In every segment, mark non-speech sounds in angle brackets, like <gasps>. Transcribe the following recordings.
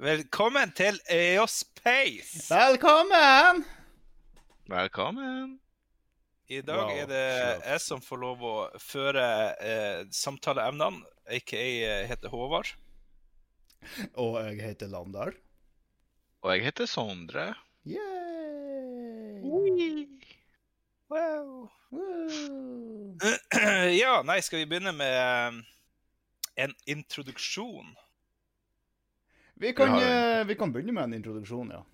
Velkommen til EOS Space! Velkommen! Velkommen. I dag Wow, er det jeg som får lov å føre eh, samtaleemnene. Aka jeg heter Håvard. Og jeg heter Landar. Og jeg heter Sondre. Yay! Wow. Woo! <clears throat> ja, nei, skal vi begynne med eh, en introduksjon? Vi kan, ja. eh, vi kan begynne med en introduksjon, ja.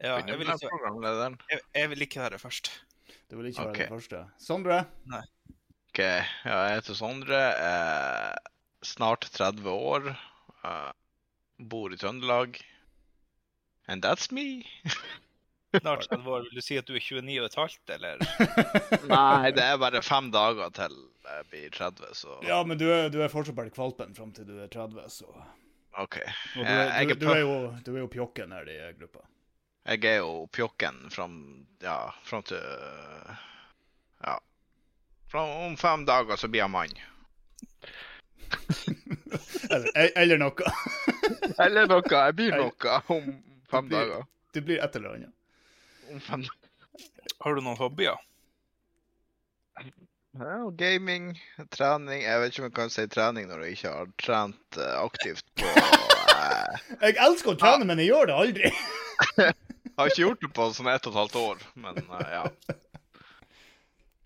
Ja, jeg vil, ikke, jeg, jeg vil ikke være først. Det vil ikke være Ok. det første. Sondre. Ok, ja, jeg heter Sondre. Eh, snart 30 år. Uh, bor i Trøndelag. And that's me. <laughs> Snart 30 år. Vil du si at du er 29 og et halvt, eller? <laughs> Nei, det er bare fem dager til jeg blir 30, så Ja, men du er, du er fortsatt bare kvalpen fram til du er 30, så Og OK. du, Eh, er, du, du, er jo, du er jo pjokken her i gruppa. jeg er jo pjokken fram Ja, fram til Ja. Fra, om fem dager så blir jeg mann. <laughs> Eller, e- eller noe. <laughs> Eller noe. Jeg blir noe om fem Det blir- dager. Du blir et eller annet. Om fem Har du noen hobbyer? Ja, og gaming, trening Jeg vet ikke om jeg kan si trening når jeg ikke har trent eh, aktivt på eh, <laughs> Jeg elsker å trene, men jeg gjør det aldri. Jeg <laughs> har ikke gjort det på sånn ett og et halvt år, men uh, ja.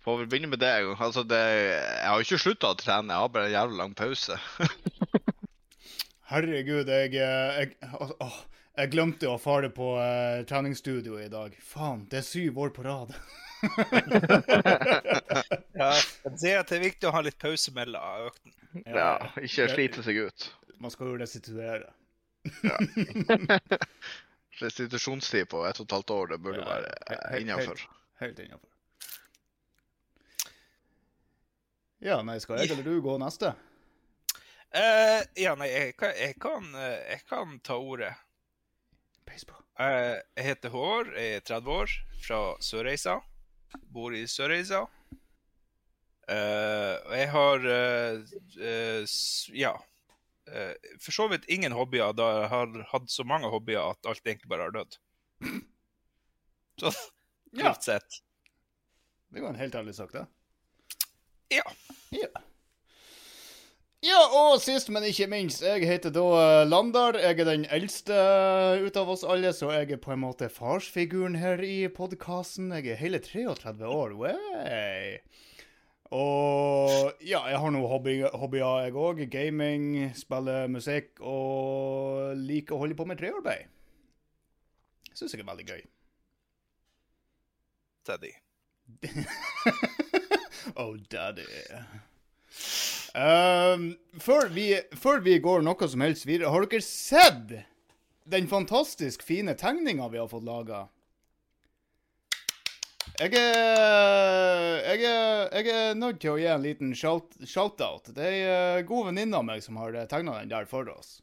Får vel begynne med det. Altså, det jeg har ikke slutta å trene, jeg har bare en jævlig lang pause. <laughs> Herregud, jeg, eh, jeg, å, jeg glemte å fare på uh, treningsstudio i dag. Faen, det er syv år på rad. Ja, jeg ser at det er viktig å ha litt pause mellom øktene. Ja, ikke slite seg ut. Man skal jo restituere. <laughs> Restitusjonstid på ett og et halvt år, det burde Ja, være innafor. Helt, helt innafor. Ja, nei, skal jeg eller du gå neste? Uh, ja, nei, jeg kan, jeg, kan, eh, jeg kan ta ordet. Peis på. Eh, jeg heter Håvard, jeg er 30 år, fra Sørreisa. Bor i Sørreisa. Eh, jeg har eh, eh, Ja. for så vidt ingen hobbyer, da jeg har hatt så mange hobbyer at alt egentlig bare har dødd. <laughs> Så Ja, sett. det var en helt ærlig sak, det. Ja. Ja. Ja, og sist, men ikke minst, jeg heter da Landar. Jeg er den eldste ut av oss alle, så jeg er på en måte farsfiguren her i podkasten. Jeg er hele 33 år. Wey. Og ja, jeg har noen hobby, hobbyer, jeg òg. Gaming, spiller musikk og liker å holde på med trearbeid. Syns jeg er veldig gøy. Teddy. <laughs> oh, daddy. Um, før, vi, før vi går noe som helst videre, har dere sett den fantastisk fine tegninga vi har fått laga? Jeg er, jeg, er, jeg er nødt til å gi en liten shout- shout-out. Det er ei eh, god venninne av meg som har tegna den der for oss.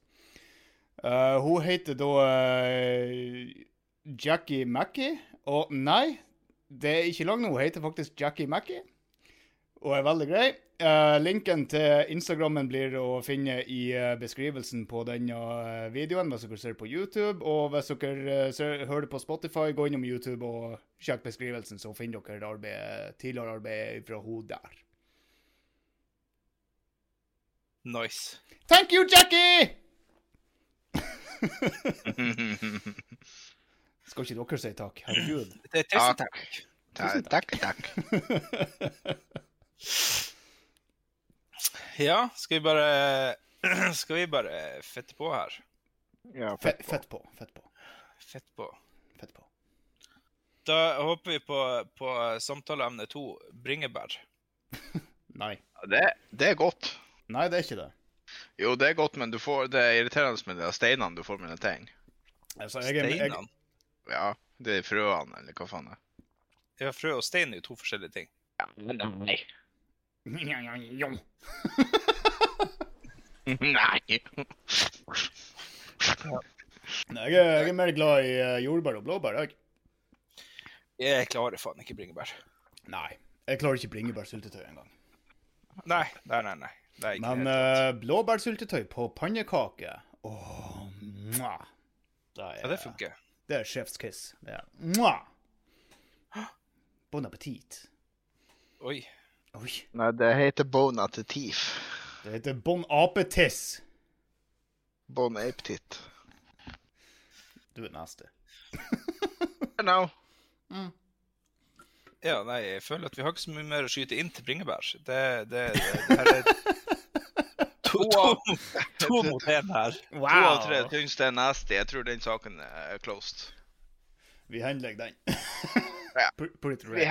Uh, hun heter da uh, Jackie Mackie. Og nei, det er ikke langt nå. Hun heter faktisk Jackie Mackie og er veldig grei. Eh, linken til Instagrammen blir å finne i uh, beskrivelsen på denne eh, videoen hvis dere ser på YouTube. Og hvis dere ser, hører på Spotify, gå innom YouTube og sjekk beskrivelsen, så finner dere arbeid, tidligere arbeid fra hun der. Nice. Thank you, Jackie! <laughs> Skal ikke dere si takk? Herregud. Tusen takk. tusen takk. Takk, takk. <laughs> Ja, skal vi bare <clears throat> Skal vi bare fette på her? Ja, Fett, fett på. Fett på. Fett på. Fett på. Da håper vi på, på samtaleemne to bringebær. <laughs> Nei. Det, det er godt. Nei, det er ikke det. Jo, det er godt, men du får, det er irriterende med de steinene du får med en ting. Altså, jeg, jeg, Steinene. Ja, det er frøene, eller hva faen det er. Ja, frø og stein er jo to forskjellige ting. Ja, men Nei. Nei, <laughs> jeg, er- jeg er mer glad i eh, jordbær og blåbær, jeg. Jeg klarer faen ikke bringebær. Nei. Jeg klarer ikke bringebærsyltetøy engang. Nei, nei, nei. nei. Ikke Men uh, blåbærsyltetøy på pannekake Åh, mwah. Det er, Ja, det funker. Det er chef's kiss. Det er mwah. Bon appetit. Oi. Oi. Nei, det heter Bon Appetit. Det heter bon apetiss. Bon Appetit. Du er nasty. No. Ja, nei, jeg føler at vi har ikke så mye mer å skyte inn til bringebær. Det, det, det, det her er <laughs> to, to, to mot én her. To av tre syns det er nasty. Jeg tror den saken er closed. Vi henlegger den. Vi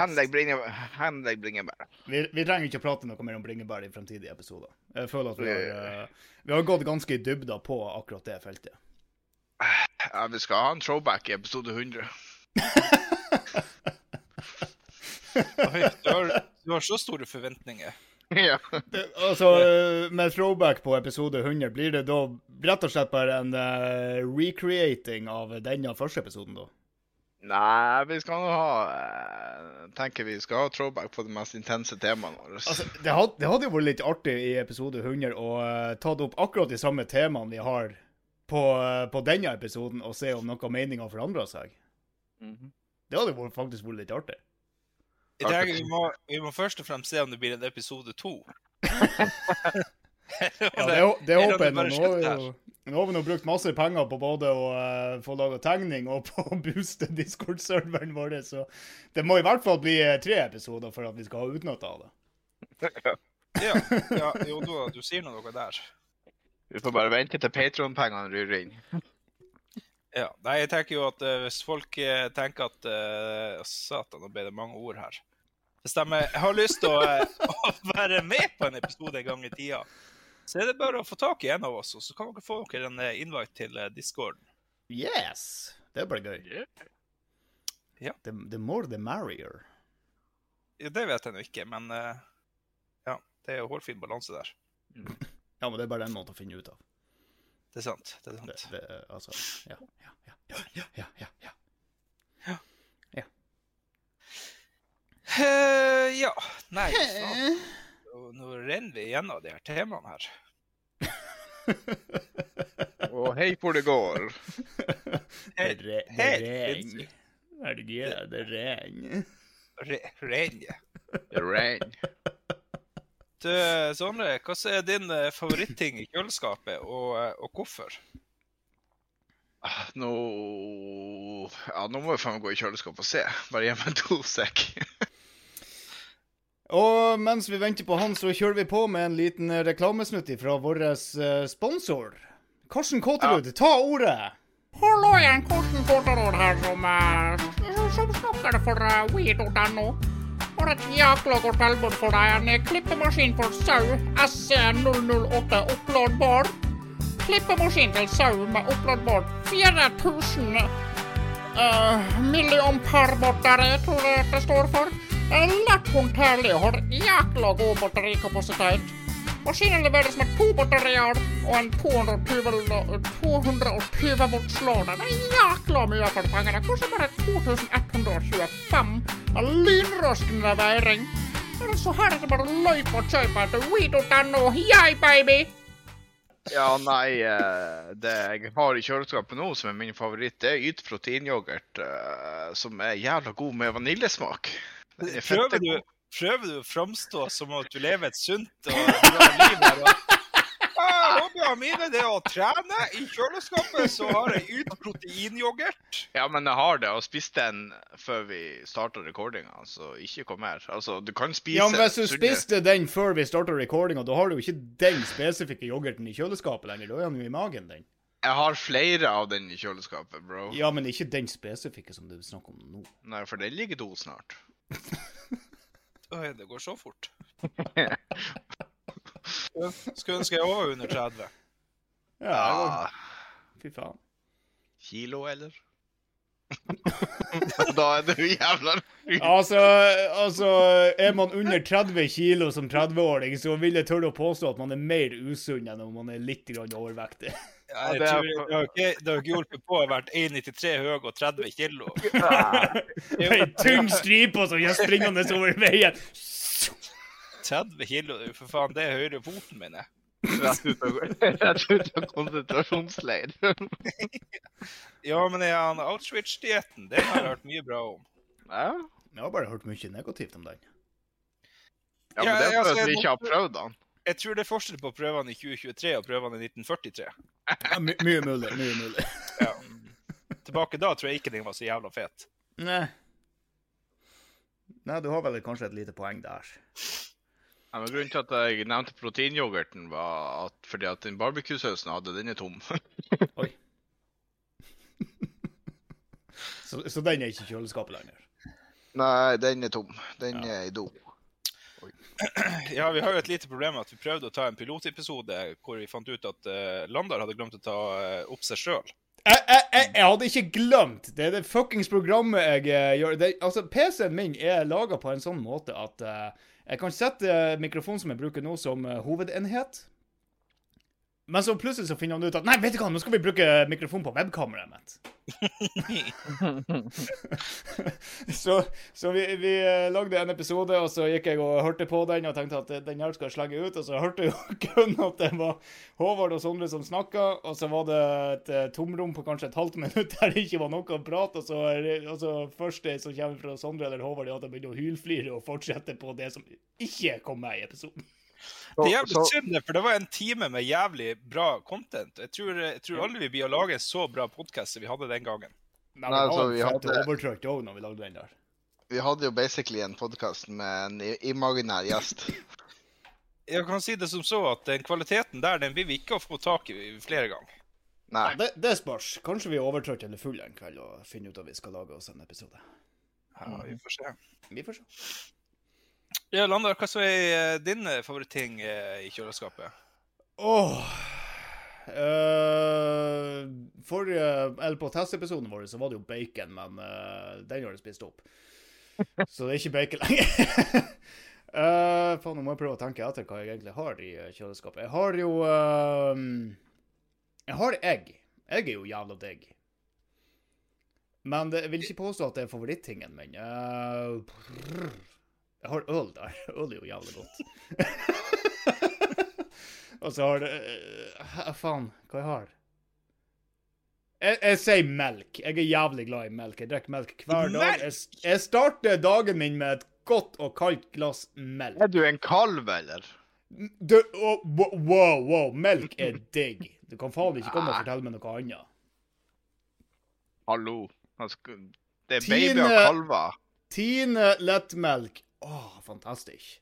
henlegger bringebær. Vi, vi trenger ikke å prate noe mer om bringebær i fremtidige episoder. Jeg føler at vi har, Vi- eh, har gått ganske i dybda på akkurat det feltet. Ja, vi skal ha en throwback i episode 100. Oi, du, har, du har så store forventninger. <laughs> ja. Det, altså, med throwback på episode 100, blir det da rett og slett bare en uh, recreating av denne første episoden, da? Nei, vi skal nå ha eh, Tenker vi skal ha throwback på de mest intense temaene våre. Altså, det, had, det hadde jo vært litt artig i episode 100 å uh, tatt opp akkurat de samme temaene vi har på, eh, på denne episoden, og se om noe mening har forandra seg. Mhm. Det hadde jo vært- faktisk vært litt artig. Tenker vi må, vi må først og fremst se om det blir en episode to. <laughs> <laughs> Ja, det, det håper jeg. Nå Nå har vi nå brukt masse penger på både å uh, få laga tegning og på å booste Discord-serveren vår, så det må i hvert fall bli eh, tre episoder for at vi skal ha utnytta av det. <laughs> Ja, ja jo, <laughs> du, du sier nå noe der. Vi får bare vente til Patron-pengene ryrer inn. Ja, nei, jeg tenker jo at uh, hvis folk uh, tenker at uh, Satan, nå ble det mange ord her. Hvis de har lyst til å, <laughs> å være med på en episode en gang i tida, så er det bare å få tak i en av oss, og så kan dere få dere en eh, invite til Discord. discorden. Yes! Det blir gøy. Ja. The, the more the merrier. Ja, det vet jeg nå ikke, men uh, ja, det er jo hårfin balanse der. Ja, men det er bare den måten å finne ut av. Det er sant. det er sant. det, det, altså, ja, ja, ja, ja, ja, ja, ja. Eh, ja, nei, faen. Nå- Nå renner vi gjennom de her temaene her. <laughs> Og hei hvor det går. Det, re, det regner. Herregud, det regner. Re- regner. Det rain. Du, Sondre, hva er din eh, favoritting i kjøleskapet, og, eh, og hvorfor? Ah, Nå Ja, nå må jeg faen gå i kjøleskapet og se. Bare gi meg to sek. Og mens vi venter på han, så kjører vi på med en liten eh, reklamesnutt fra vår eh, sponsor. Karsten Kåterud, ta ordet! Hallo igjen, Karsten Kåterud her som, eh, som snakker for uh, weed.no. Har et jækla godt tilbud for deg. En eh, klippemaskin for sau SC008 oppladbar. Klippemaskin til sau med oppladbar 4000 uh, milliampere batteri, tror jeg det står for. Håndterlig og har jækla god batterikapasitet. Maskinen leveres med to batterier og en 220, lo- 220 volts lader. Det er jækla mye for pengene. Kanskje bare 2125. av Lynrask levering. Så her er det bare løyp og kjøp etter we.no. Yeah, baby! Ja, nei eh, Det jeg har i kjøleskapet nå som er min favoritt, det er ytproteinyoghurt, eh, som er jævla god med vaniljesmak. Er Prøver du, prøver du å framstå som at du lever et sunt og bra liv her? Og... Ah, mine det er å trene. I kjøleskapet så har jeg ut proteinyoghurt. Ja, men jeg har det, og spiste den før vi starta recordinga, så ikke kom her. Altså, du kan spise Ja, men Hvis du sunne- spiste den før vi starta recordinga, da har du jo ikke den spesifikke yoghurten i kjøleskapet lenger. Da er den jo i magen, den. Jeg har flere av den i kjøleskapet, bro. Ja, men ikke den spesifikke som du snakker om nå. Nei, for den ligger do snart. Oi, det går så fort. <laughs> Skulle ønske jeg var under 30. Ja, Ah, fy faen. kilo, eller? <laughs> da er det jo jævla Altså, altså, er man under 30 kilo som 30-åring, så vil jeg tørre å påstå at man er mer usunn enn om man er litt grann overvektig. Ja, det er det har ikke, det har ikke hjulpet på å ha vært 1,93 høy og 30 kilo. <laughs> Ei tynn stripe som jeg springende over veien. 30 kilo, for faen det er høyre foten min. Rett ut av, <laughs> rett ut av konsentrasjonsleir. <laughs> Ja, men er han Auschwitz-dietten, det har jeg hørt mye bra om. Ja, Jeg har bare hørt mye negativt om den. ja men det er jeg for skal- at vi ikke har prøvd den. Jeg tror det er forskjell på prøvene i 2023 og prøvene i 1943. Ja, my mye mulig. Mye mulig. Ja. Tilbake da tror jeg ikke den var så jævla fet. Nei. Nei, du har vel kanskje et lite poeng der. Ja, men grunnen til at jeg nevnte proteinyoghurten, var at fordi at den barbecue-sausen jeg hadde, den er tom. <laughs> Oi. så, så den er ikke i kjøleskapet lenger. Nei, den er tom. Den er i do. <clears throat> Ja, vi har jo et lite problem med at vi prøvde å ta en pilotepisode hvor vi fant ut at uh, Landar hadde glemt å ta uh, opp seg sjøl. Jeg, jeg, jeg, jeg hadde ikke glemt! Det er det fuckings programmet jeg eh, gjør. Det, altså, PC-en min er laga på en sånn måte at jeg kan sette mikrofonen som jeg bruker nå, som hovedenhet. Men så plutselig så finner han ut at nei, vet du hva, nå skal vi bruke mikrofon på webkameraet mitt. <laughs> så så vi, vi eh, lagde en episode, og så gikk jeg og hørte på den og tenkte at den her skal jeg slenge ut. Og så hørte jeg <laughs> kun at det var Håvard og Sondre som snakka, og så var det et eh, tomrom på kanskje et halvt minutt der det ikke var noe å prate, og så, og så først som kommer fra Sondre eller Håvard, er at jeg begynner å hylflire og fortsette på det som ikke kom med i episoden. Det er jævlig synd, for det var en time med jævlig bra content. Jeg tror, jeg tror aldri vi blir å lage en så bra podkast som vi hadde den gangen. Nei, Nei, altså, vi hadde- òg når vi lagde den der. Vi hadde jo basically en podkast med en imaginær gjest. <laughs> Jeg kan si det som så at den kvaliteten der, den vil vi ikke få tak i flere ganger. Nei. Ja, det, det spørs. Kanskje vi er overtrøtt eller fulle en kveld og finner ut at vi skal lage oss en episode. Ja, vi får se. Vi får se. Ja, Landar, hva så er eh, din eh, favoritting eh, i kjøleskapet? Åh eh, Forrige Eller på testepisoden vår så var det jo bacon, men uh, den har du spist opp. <laughs> Så det er ikke bacon lenger. uh, <laughs> faen, nå må jeg prøve å tenke etter hva jeg egentlig har i kjøleskapet. Jeg har jo uh, Jeg har egg. Egg er jo jævla digg. Men det, jeg vil ikke påstå at det er favorittingen min. Eh, jeg har øl der. <laughs> Øl er jo jævlig godt. <laughs> Og så har det uh, Faen, hva jeg har jeg? Jeg sier melk. Jeg er jævlig glad i melk. Jeg drikker melk hver dag. Jeg, jeg starter dagen min med et godt og kaldt glass melk. Er du en kalv, eller? Du, oh, wow, wow, melk er digg. Du kan faen ikke komme og fortelle meg noe annet. Hallo. Det er baby og kalver. Tine lettmelk. Åh, fantastisk.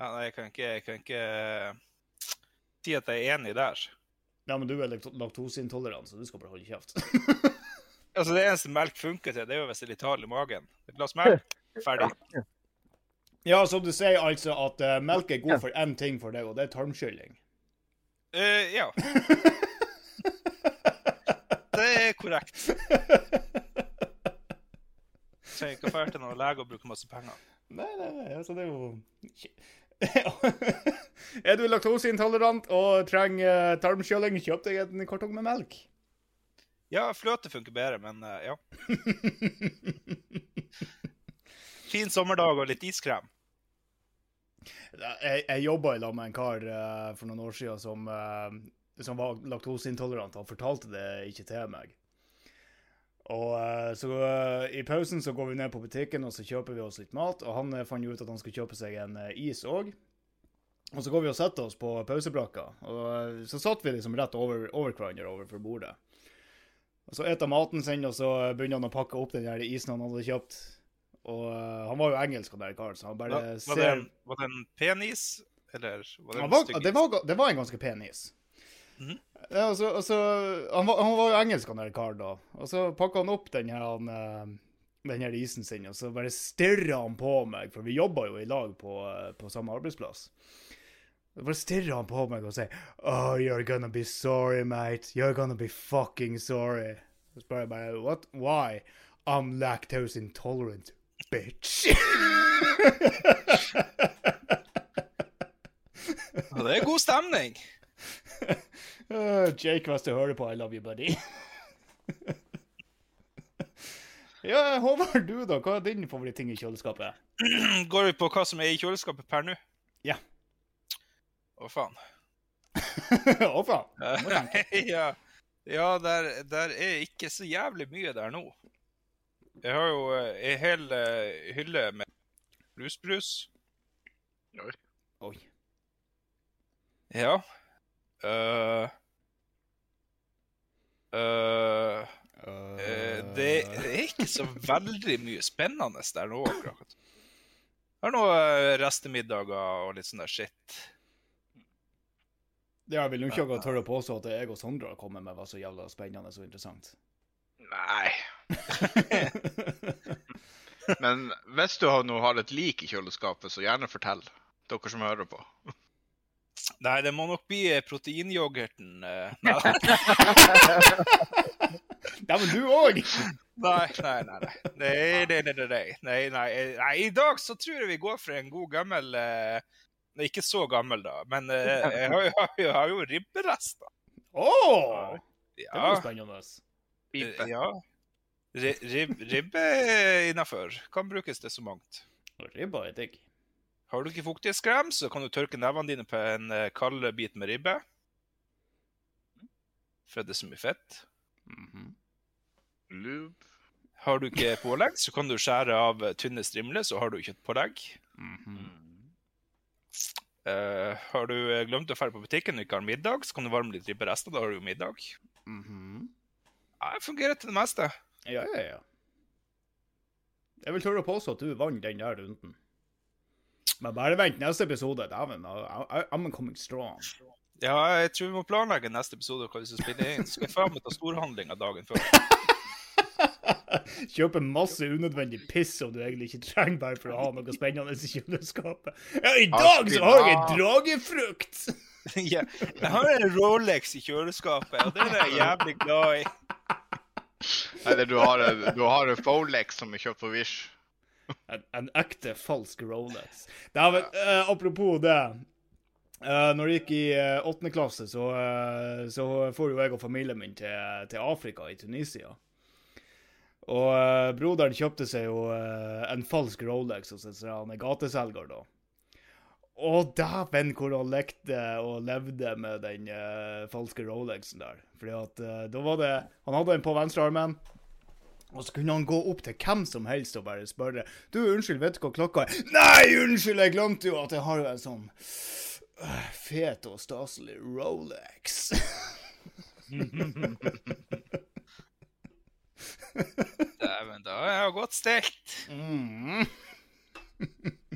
Ja, nei, jeg kan ikke, jeg kan ikke eh, si at jeg er enig der. Ja, men du er lakt- laktoseintolerant, så du skal bare holde kjeft. <laughs> Altså, Det eneste melk funker til, det er jo hvis det er litt hard i magen. Et glass melk, ferdig. ja, som du sier altså at uh, melk er god for én ting for deg, og det er tarmskylling. Uh, ja. <laughs> Det er korrekt. <laughs> Trenger ikke å dra til noen lege og bruke masse penger. Nei, nei, nei, altså det er jo <laughs> Er du laktoseintolerant og trenger tarmskjøling, kjøp deg en kartong med melk. Ja, fløte funker bedre, men eh, ja. <laughs> Fin sommerdag og litt iskrem. Jeg, jeg jobba i lag med en kar uh, for noen år siden som, uh, som var laktoseintolerant. Han fortalte det ikke til meg. Og eh, så eh, I pausen så går vi ned på butikken og så kjøper vi oss litt mat. Og han eh, fant jo ut at han skulle kjøpe seg en is òg. Og så går vi og setter oss på pauseplakka, Og så satt vi liksom rett over, over hverandre overfor bordet. Og så eter maten sin, og så begynner han å pakke opp den der isen han hadde kjøpt. Og han var jo engelsk, han der karen, så han bare Var, var, det en, var det en penis, eller var det en var, stygg det, is? var, det var en ganske pen is. Mhm. Ja, altså, så, han, var, han var jo engelsk, han der karen da. Og så pakka han opp den her, han, eh, den her isen sin, og så bare stirra han på meg, for vi jobba jo i lag på, eh, på samme arbeidsplass. Så bare stirra han på meg og sier Oh, you're gonna be sorry, mate. You're gonna be fucking sorry. Så spør jeg bare What? Why? I'm lactose intolerant, bitch. Ja, det er god stemning. Uh, <laughs> Jake, hvis du hører på, I love you, buddy. <laughs> Ja, Håvard, du da? Hva er din favoritting i kjøleskapet? <clears throat> Går vi på hva som er i kjøleskapet per nå? Ja. Å, faen. <laughs> Å, faen. må tenke. ja, ja der, der er ikke så jævlig mye der nå. Jeg har jo eh, ei hel eh, hylle med blusbrus. Oi. Ja. Eh, eh, eh, det er ikke så veldig mye spennende der nå, akkurat. Jeg har noen eh, restemiddager og litt sånn der shit. Ja, jeg vil jo ikke akkurat tørre å påstå at det jeg og Sondre har kommet med, var så jævla spennende og interessant. Nei. <laughs> Men hvis du har, nå har et lik i kjøleskapet, så gjerne fortell. Dere som hører på. Nei, det må nok bli eh, proteinyoghurten. eh, <laughs> Nei, Dæven, du òg! nei, nei. Nei, nei. Nei, nei, nei, nei, nei, nei, nei. I dag så tror jeg vi går for en god gammel eh, ikke så gammel, da, men eh, jeg har, jo- jeg har jo ribberester. Å! Det var Ja. jo spennende. Pipe. Ja. Rib, ribbe innafor. Kan brukes til så mangt. Ribba er digg. Har du ikke fuktighetskrem, så kan du tørke nevene dine på en eh, kald bit med ribbe. For det er så mye fett. Mhm. Lube. Har du ikke pålegg, så kan du skjære av eh, tynne strimler, så har du kjøttpålegg. Mm -hmm. uh, har du eh, glemt å dra på butikken og ikke har middag, så kan du varme litt ribberester. Da har du jo middag. Mhm. Ja, det fungerer til det meste. Ja, ja, ja. Jeg vil tørre å påstå at du vant den der runden. Men bare vent neste episode. Dæven, I'm coming strong. Ja, jeg tror vi må planlegge neste episode hva vi skal spille inn. Skal jeg faen meg ta storhandlinga dagen før. <laughs> Kjøpe masse unødvendig piss som du egentlig ikke trenger bare for å ha noe spennende i kjøleskapet. Ja, i dag så har jeg en dragefrukt! <laughs> ja, jeg har en Rolex i kjøleskapet, og den er jeg jævlig glad i. Eller du har en, du har en Folex som er kjøpt på Wish. En, en ekte falsk Rolex. Det er, uh, apropos det. Uh, når jeg gikk i åttende åttende klasse, så, uh, så for jo jeg og familien min til, til Afrika, i Tunisia. Og uh, broderen kjøpte seg jo eh, en falsk Rolex hos en sånn gateselger, da. Og dæven hvor han lekte og levde med den eh, falske Rolexen der. Fordi at eh, da var det Han hadde den på venstrearmen. Og så kunne han gå opp til hvem som helst og bare spørre Du, unnskyld, vet du hva klokka er? Nei, unnskyld, jeg glemte jo at jeg har jo en sånn øh, fet og staselig Rolex. <laughs> Dæven, da er jeg godt stelt. Mm. <laughs>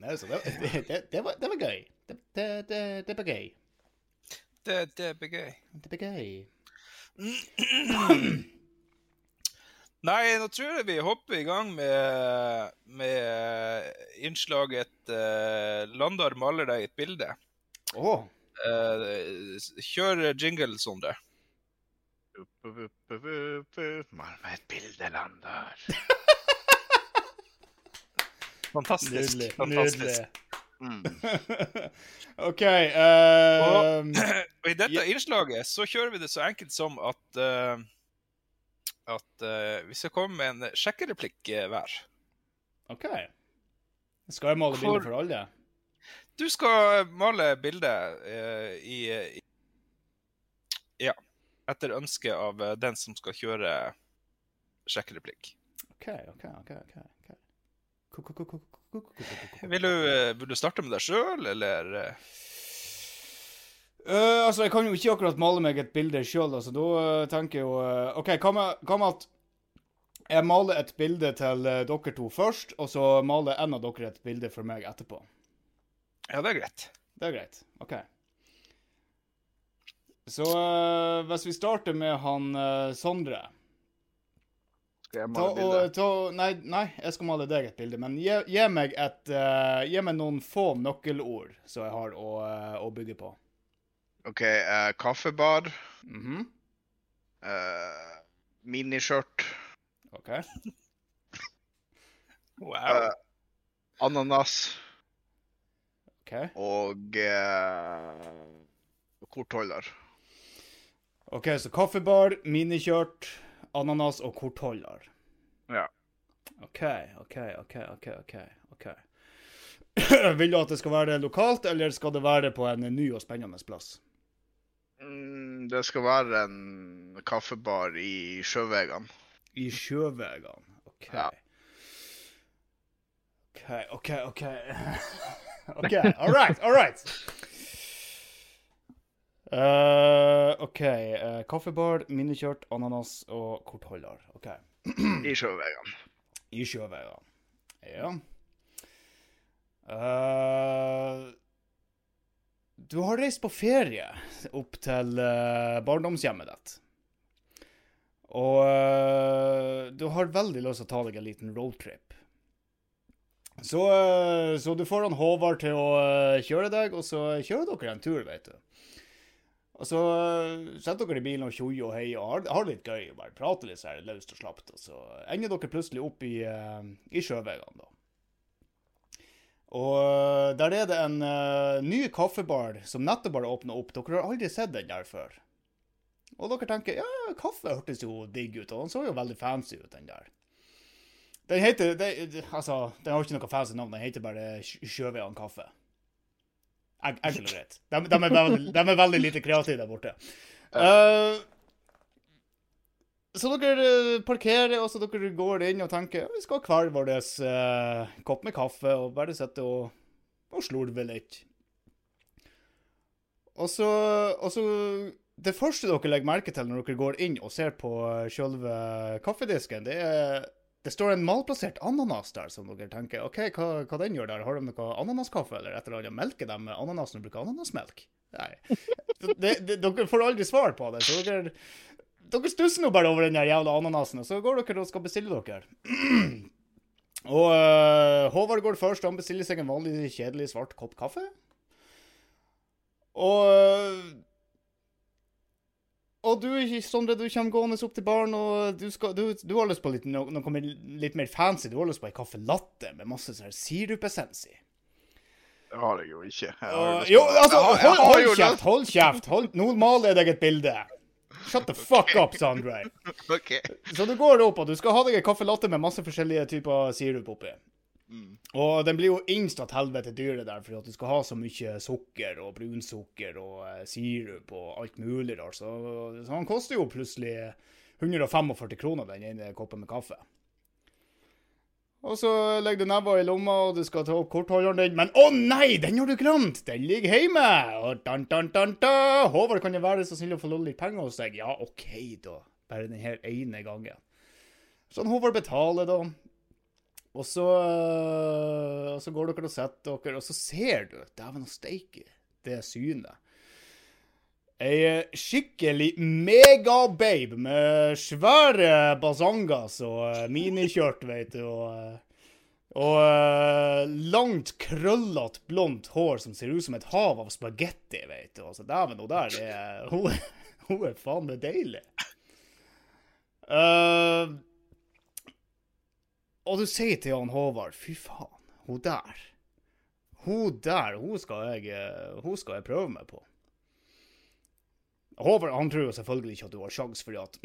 Nei, så det, det, det, det, var, det var gøy. Det, det, det, det var gøy. Det, det ble gøy. Det var gøy. <clears throat> Nei, nå tror jeg vi hopper i gang med, med innslaget uh, 'Landar maler deg et bilde'. Oh. Uh, kjør jingle, Sondre. Mal meg et bilde, Landar. <laughs> Fantastisk. nydelig. fantastisk. Nydelig. Mm. <laughs> OK Uh, Og <clears throat> i dette innslaget så kjører vi det så enkelt som at uh, at uh, vi skal komme med en sjekkereplikk eh, hver. OK. Skal jeg male For- bilde for alle? Du skal male bilde i, i Ja. Etter ønske av den som skal kjøre sjekkereplikk. OK, OK, OK. ok, Vil du, eh, vil du starte med deg sjøl, eller? Eh, altså, jeg kan jo ikke akkurat male meg et bilde sjøl, altså. Da uh, tenker jeg jo uh, OK, hva med, at jeg maler et bilde til dere to først, og så maler en av dere et bilde for meg etterpå? Ja, det er greit. Det er greit. OK. Så hvis vi starter med han Sondre Skal jeg ta, male og, bilde? ta, nei, nei, jeg skal male deg et bilde, men gi, gi meg et uh, Gi meg noen få nøkkelord som jeg har å, uh, å bygge på. OK, Uh, kaffebar. Mm -hmm. uh, miniskjørt. OK. <laughs> Wow. eh, ananas. OK. Og eh, kortholder. OK, så kaffebar, minikjørt, ananas og kortholder. Ja. OK, OK, OK, OK. ok, ok. <clears throat> Vil du at det skal være lokalt, eller skal det være på en ny og spennende plass? Mm, det skal være en kaffebar i sjøvegene. I sjøvegene. OK. Ja. OK, OK, OK. <laughs> OK, all right, all right. Eh, OK. kaffebord, kaffebar, minikjørt, ananas og kortholder. OK. I sjøveiene. I sjøveiene. Ja. Uh, du har reist på ferie opp til barndomshjemmet ditt. Og du har veldig lyst til å ta deg en liten roadtrip. Så, så du får han Håvard til å kjøre deg, og så kjører dere en tur, vet du. Og så eh, setter dere i bilen og tjoer og heier og har, har litt gøy. og Bare prater litt så her løst og slapt. Og så ender dere plutselig opp i, uh, i sjøveiene, da. Og eh, der er det en uh, ny kaffebar som nettopp har åpna opp. Dere har aldri sett den der før. Og dere tenker ja, kaffe hørtes jo digg ut, og den så jo veldig fancy ut, den der. Den heter det, Altså, den har ikke noe fancy navn, den heter bare Sj- kaffe. En- Enkelt og greit. De, de, er veldig, de er veldig lite kreative der borte. Uh, så dere eh, parkerer, og så dere går inn og tenker vi skal ha hver vår uh, kopp med kaffe og bare sitte og, og slurve litt. Og så, og så Det første dere legger merke til når dere går inn og ser på selve kaffedisken, det er det står en malplassert ananas der, som dere tenker OK, hva, hva den gjør der? Har de noe ananaskaffe eller et eller annet? Melker de med ananas når de bruker ananasmelk? Nei. Det, det, dere får aldri svar på det. så dere dere stusser nå bare over den jævla ananasen, og så går dere og skal bestille dere. <clears throat> og uh, Håvard går først, han bestiller seg en vanlig, kjedelig svart kopp kaffe. Og øh, og du, Sondre, du kommer gående opp til baren, og du, skal, du, du har lyst på litt, noe, noe litt mer fancy. Du har lyst på ei kaffe latte med masse sånn sirupessens i. Det har jeg jo ikke. Jeg har Og, lyst jo, altså, hold, hold kjeft, hold kjeft. Hold, nå maler jeg deg et bilde. Shut the fuck up, Sondre. <laughs> OK. Så du går opp, og du skal ha deg en kaffe latte med masse forskjellige typer sirup oppi. Og den blir jo innstatt helvete dyre der, for at du skal ha så mye sukker og brunsukker og eh, sirup og alt mulig der. Så, så han koster jo plutselig 145 kroner, den ene koppen med kaffe. Og så legger du neva i lomma, og du skal ta opp kortholderen din, men å nei, den har du glemt! Den ligger hjemme! Og dan, dan, dan, da. Håvard, kan det være så snill å få låne litt penger hos deg? Ja, OK, da. Bare den her ene gangen. Så Håvard betaler, da. Og så, øh, og så går dere og setter dere, og så ser du, dæven steike, det synet. Ei eh, skikkelig megababe med svære basangas og eh, minikjørt, vet du, og, og langt, krøllete, blondt hår som ser ut som et hav av spagetti, vet du. Altså, dæven, hun der, det hun, hun er faen meg deilig. Eh, og du sier til han Håvard, fy faen, hun der, hun der, hun skal jeg, eh, hun skal jeg prøve meg på. Håvard han tror jo selvfølgelig ikke at du har sjans, fordi at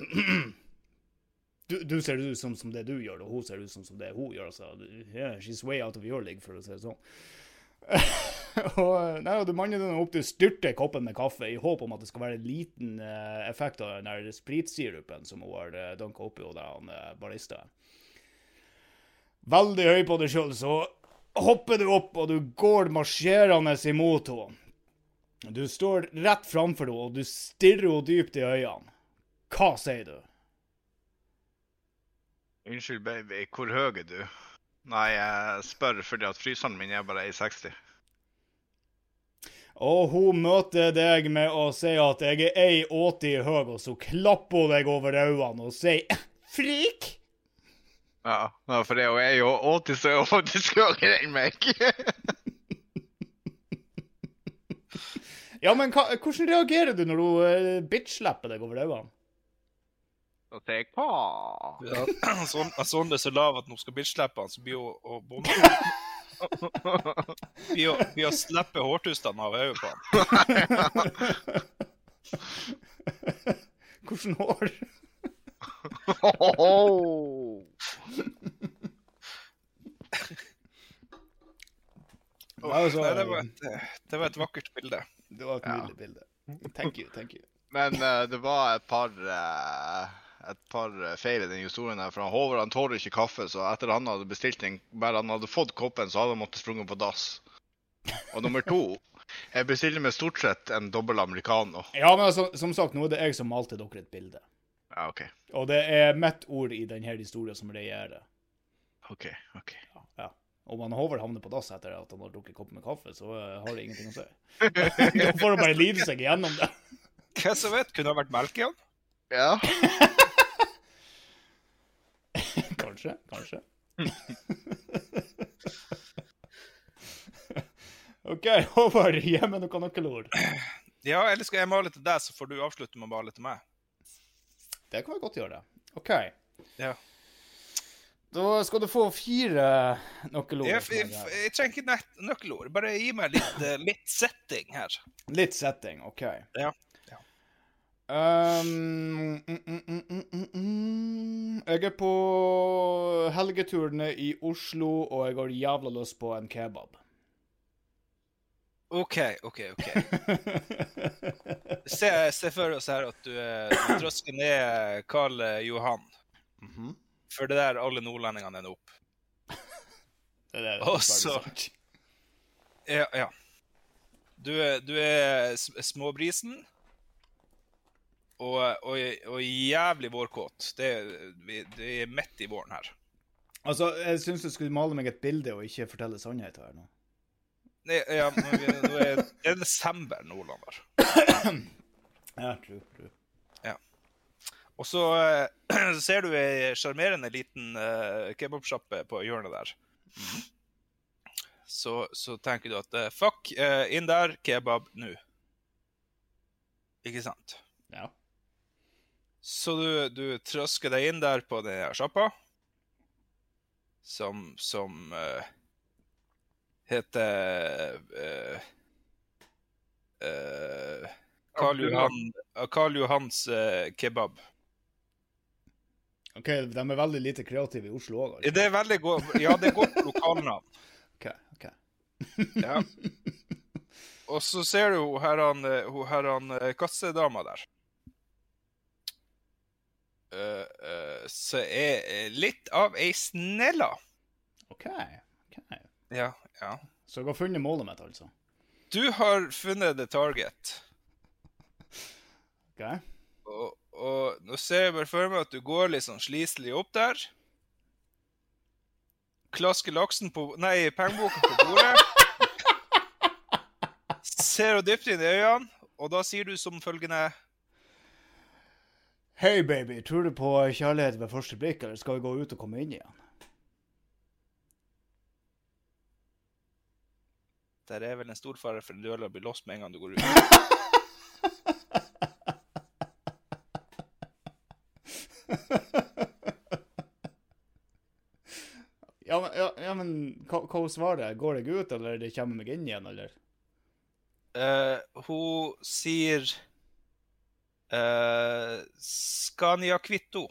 <clears throat> du, du ser ut som, som det du gjør, og hun ser ut som, som det hun gjør. Altså. yeah, she's way out of your league, for å si det sånn. <laughs> og, nei, du manner den opp til å styrte koppen med kaffe i håp om at det skal være en liten uh, effekt av den der spritsirupen som hun har uh, dunka oppi hos uh, baristaen. Veldig høy på deg sjøl, så hopper du opp, og du går marsjerende imot henne. Du står rett framfor henne, og du stirrer henne dypt i øynene. Hva sier du? Unnskyld, baby. Hvor høy er du? Nei, jeg spør fordi at fryseren min er bare 1,60. Og hun møter deg med å si at jeg er 1,80 høy, og så klapper hun deg over øynene og sier frik. Ja, for det er jo 80, så er hun faktisk høyere enn meg. <laughs> Ja, men hva, hvordan reagerer du når hun uh, bitch-slapper deg over øynene? Da tar jeg på. Ja, <clears throat> sånn, det er så lav at når hun skal bitch-slappe han, så blir hun å bonde. <laughs> Blir å- å hårtustene av øyet på han. <laughs> Hvordan hår? Altså, nei, det, var et, det var et vakkert bilde. Det var et Ja. bilde. Thank you, thank you. Men uh, det var et par uh, et par feil i den historien. her, for han Håvard han tåler ikke kaffe, så etter han hadde bestilt den, bare han hadde fått koppen, så hadde han måttet sprunget på dass. Og nummer to Jeg bestiller med stort sett en dobbel americano. Ja, men altså, som sagt, nå er det jeg som malte dere et bilde. Ja, OK. Og det er mitt ord i denne historien som regjerer. OK. ok. Om han Håvard havner på dass etter at han har drukket kopp med kaffe, så eh, har det ingenting å si. <laughs> Da får han bare lide seg igjennom det. Hva som vet? Kunne det vært melk i han. Ja. <laughs> Kanskje, kanskje. <laughs> OK, Håvard, gi meg noen nøkkelord. Ja, eller skal jeg male til deg, så får du avslutte med å male til meg? Det kan vi godt gjøre. OK. Ja. Da skal du få fire nøkkelord. Jeg, jeg, er jeg trenger ikke nøkkelord. Bare gi meg litt, eh, <laughs> litt setting her. Litt setting, OK. Ja, ja. Um, mm, mm, mm, mm, mm, mm. Jeg er på helgeturene i Oslo, og jeg har jævla lyst på en kebab. OK, OK. ok. Se, se for oss her at du, eh, du trøsker ned Karl Johan. Mhm. For det der alle nordlendingene ender opp. <laughs> Det er det, Og så- Ja, ja. Du, du er småbrisen. Og, og, og jævlig vårkåt. Det, vi, det er midt i våren her. Altså, jeg syns du skulle male meg et bilde og ikke fortelle sannheten her nå. Nei, Ja, men vi, nå er det er desember Nordland. <coughs> Ja, true, true. Og så eh, <clears throat> ser du ei sjarmerende liten uh, kebabsjappe på hjørnet der. Så, så tenker du at eh, fuck, inn der, kebab nå. Ikke sant? Ja. Så du, du trøsker deg inn der på den sjappa, som, som uh, heter uh, uh, Karl Johan, Karl Johans kebab. OK, de er veldig lite kreative i Oslo òg, Det er veldig godt, ja, det er godt <laughs> lokalnavn. OK. ok. Ja. Og så ser du hun her han, eh, hun her han eh, kassedama der. Uh, uh, Så er litt av ei snella. OK. ok. Ja, ja. Så jeg har funnet målet mitt, altså. Du har funnet the target. OK? Og, nå ser jeg bare for meg at du går litt sånn sliselig opp der. Klasker laksen på Nei, pengeboka på bordet. Ser henne dypt inn i øynene, og da sier du som følgende Hei, baby, tror du på kjærlighet ved første blikk, eller skal vi gå ut og komme inn igjen? Der er vel en stor fare for at å bli låst med en gang du går ut. <laughs> Ja, men, ja, ja, hva, hun svarer? Går jeg ut, eller det kommer meg inn igjen, eller? Uh, hun sier uh, Scania Kvitto.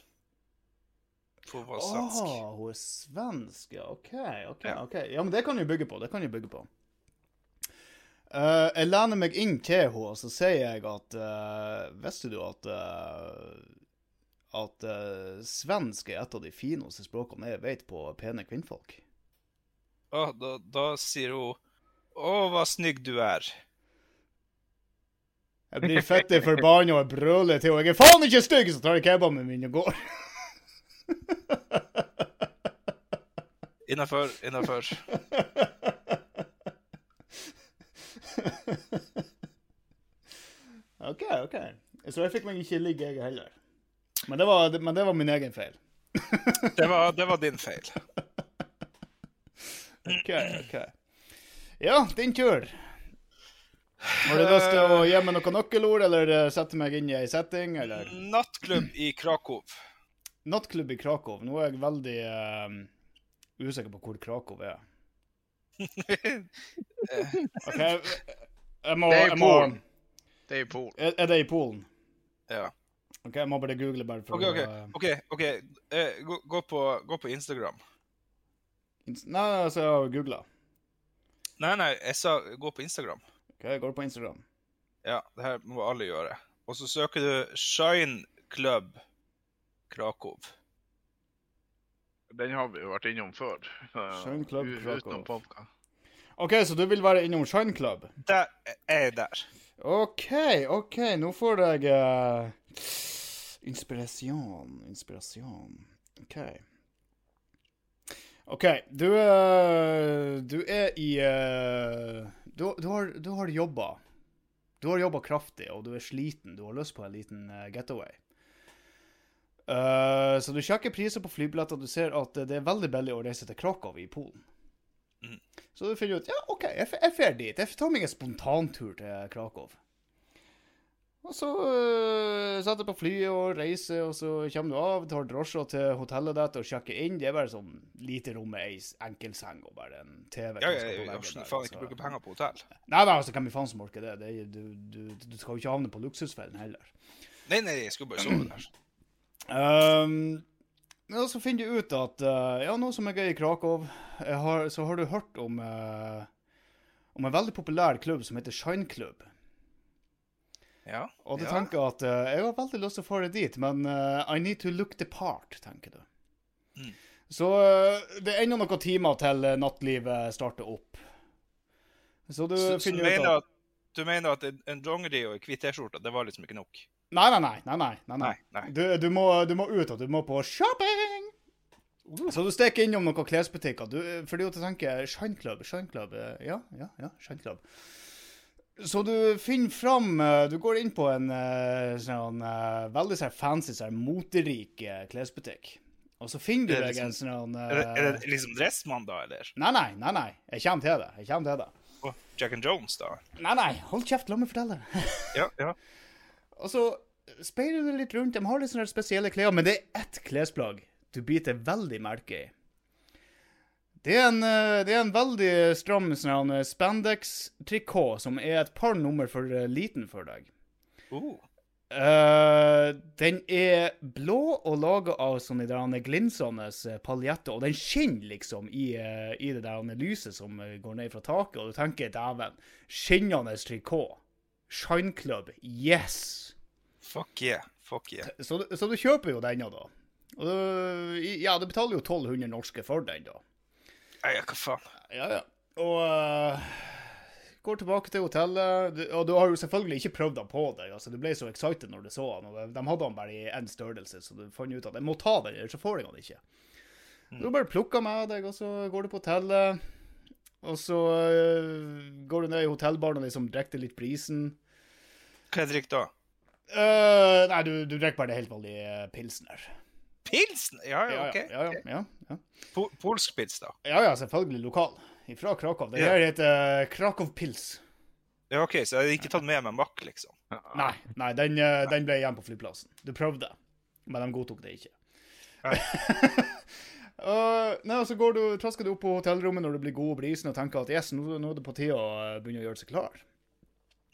For være Å, svensk. hun er svensk, ja. OK, OK. Ja. ok. Ja, men det kan du bygge på. Det kan jeg bygge på. Uh, jeg lener meg inn til henne, og så sier jeg at eh, Visste du at eh, at eh, svensk er et av de fineste språkene jeg vet på pene kvinnfolk? Å, da, da sier hun Å, hva snygg du er. Jeg blir fette forbanna og brøler til henne. Jeg er faen ikke stygg! Så tar jeg kebaben min og går. Innafor, innafor. OK, OK. Så jeg fikk meg ikke ligge, jeg heller. Men det var, men det var min egen feil. Det var, det var din feil. OK, OK. Ja, din tur. Har du lyst til å gi meg noen nøkkelord, eller eh, sette meg inn i ei setting, eller? Nattklubb i Krakow. Nattklubb i Krakow. Nå er jeg veldig eh, usikker på hvor Krakow er. <laughs> OK, jeg må, Det er i jeg må Polen. Det er i Polen. Er, er det i Polen? ja. OK, jeg må bare google bare for OK, OK. å ok, ok. Eh, gå, gå, på, gå på Instagram. Nei, altså, jeg har googla. Nei, nei, jeg sa gå på Instagram. OK, jeg går på Instagram. Ja, det her må alle gjøre. Og så søker du Shine Club Krakow. Den har vi jo vært innom før. Shine Club Krakow. Utenom. OK, så du vil være innom Shine Club? Der er jeg der. OK, OK, nå får jeg uh, Inspirasjon, inspirasjon. OK. OK, du, eh, du er i eh, du, du har, du har jobba. Du har jobba kraftig, og du er sliten. Du har lyst på en liten eh, getaway. Uh, så du sjekker priser på flybilletter, du ser at det er veldig billig å reise til Krakow i Polen. Mm. Så du finner ut ja, OK, jeg drar dit. Jeg tar meg en spontantur til Krakow. Og så uh, setter du på flyet og reiser, og så kommer du av, tar drosja til hotellet ditt og sjekker inn. Det er bare sånn lite rom med ei enkelseng og bare en TV. Ja, ja, ja, ja faen ikke bruke penger på hotell. Nei, nei, altså, hvem i faen som orker det? det du, du, du skal jo ikke havne på luksusfellen heller. Nei, nei, jeg skulle bare sove der. Um, ja, så finner du ut at uh, ja, nå som jeg er i Krakow, har, så har du hørt om, uh, om en veldig populær klubb som heter Shine Club. Ja. Og du ja. tenker at uh, jeg har veldig lyst til å få det dit, men uh, I need to look the part, tenker du. Mm. Så uh, det er ennå noen timer til uh, nattlivet starter opp. Så du Så, så ut at at, du mener at en, dongeri og en hvit T-skjorte, det var liksom ikke nok? Nei, nei, nei. nei, nei, nei, nei. Du, du, må, du må ut, og du må på shopping! Så du stikker innom noen klesbutikker. Du, fordi at du tenker Shine Club, Shine Club. Ja, ja, ja, Shine Club. Så du finner fram eh, Du går inn på en eh, sånn eh, veldig sånn fancy, sånn moterik klesbutikk. Og så finner du deg en liksom- sånn Er det, er det liksom Dressmann, da, eller? Nei, nei, nei. nei. Jeg kommer til det. Jeg kommer til det. Oh, Jack and Jones, da? Nei, nei. Hold kjeft, la meg fortelle. <laughs> Ja, ja. Og så speiler du litt rundt. De har litt sånne spesielle klær, men det er ett klesplagg du biter veldig merke i. Det er en, eh, det er en veldig stram sånn spandex-trikot som er et par nummer for eh, liten for deg. Uh, Uh, den er blå og laga av sånne der er glinsende paljetter, og den skinner liksom i, uh, i det der er lyset som går ned fra taket, og du tenker dæven, skinnende trikot. Shine Club, yes! fuck yeah. Fuck yeah. Så, du- så du kjøper jo denne, da. Og du, ja, du betaler jo 1200 norske for den, da. Nei, hva faen? Ja, ja. Og uh, går tilbake til hotellet. Du, og du har jo selvfølgelig ikke prøvd den på deg. altså Du ble så excited når du så han, og de hadde han bare i én størrelse, så du fant ut at jeg må ta den, ellers så får jeg han ikke. Du bare plukker med deg, og så går du på hotellet. Og så uh, går du ned i hotellbaren og liksom drikker litt brisen. Hva drikker du da? Uh, nei, du, du drikker bare det helt vanlige pilsner. Pilsen? Ja, ja, OK. ja, ja, ja, ja. Po polsk pils, da? Ja, ja, selvfølgelig lokal. Fra Krakow. Det her heter Krakow Pils. Ja, OK, så jeg hadde ikke tatt med meg makk, liksom? Nei, nei den, uh, den ble igjen på flyplassen. Du prøvde, men de godtok det ikke. Uh, <laughs> nei, og så går du, trasker du opp på hotellrommet når du blir god og brisen og tenker at yes, nå, nå er det på tide å eh, begynne å gjøre seg klar.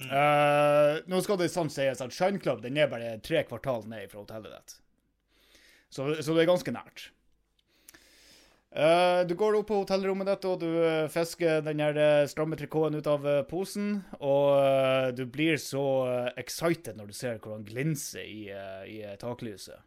Uh, nå skal det sånn sies at Shine Club den er bare tre kvartal ned fra hotellet ditt. Så, så det er ganske nært. Uh, du går opp på hotellrommet ditt og du uh, fisker den her eh, stramme trikoten ut av uh, posen. Og du blir så excited når du ser hvordan glinser i, i taklyset.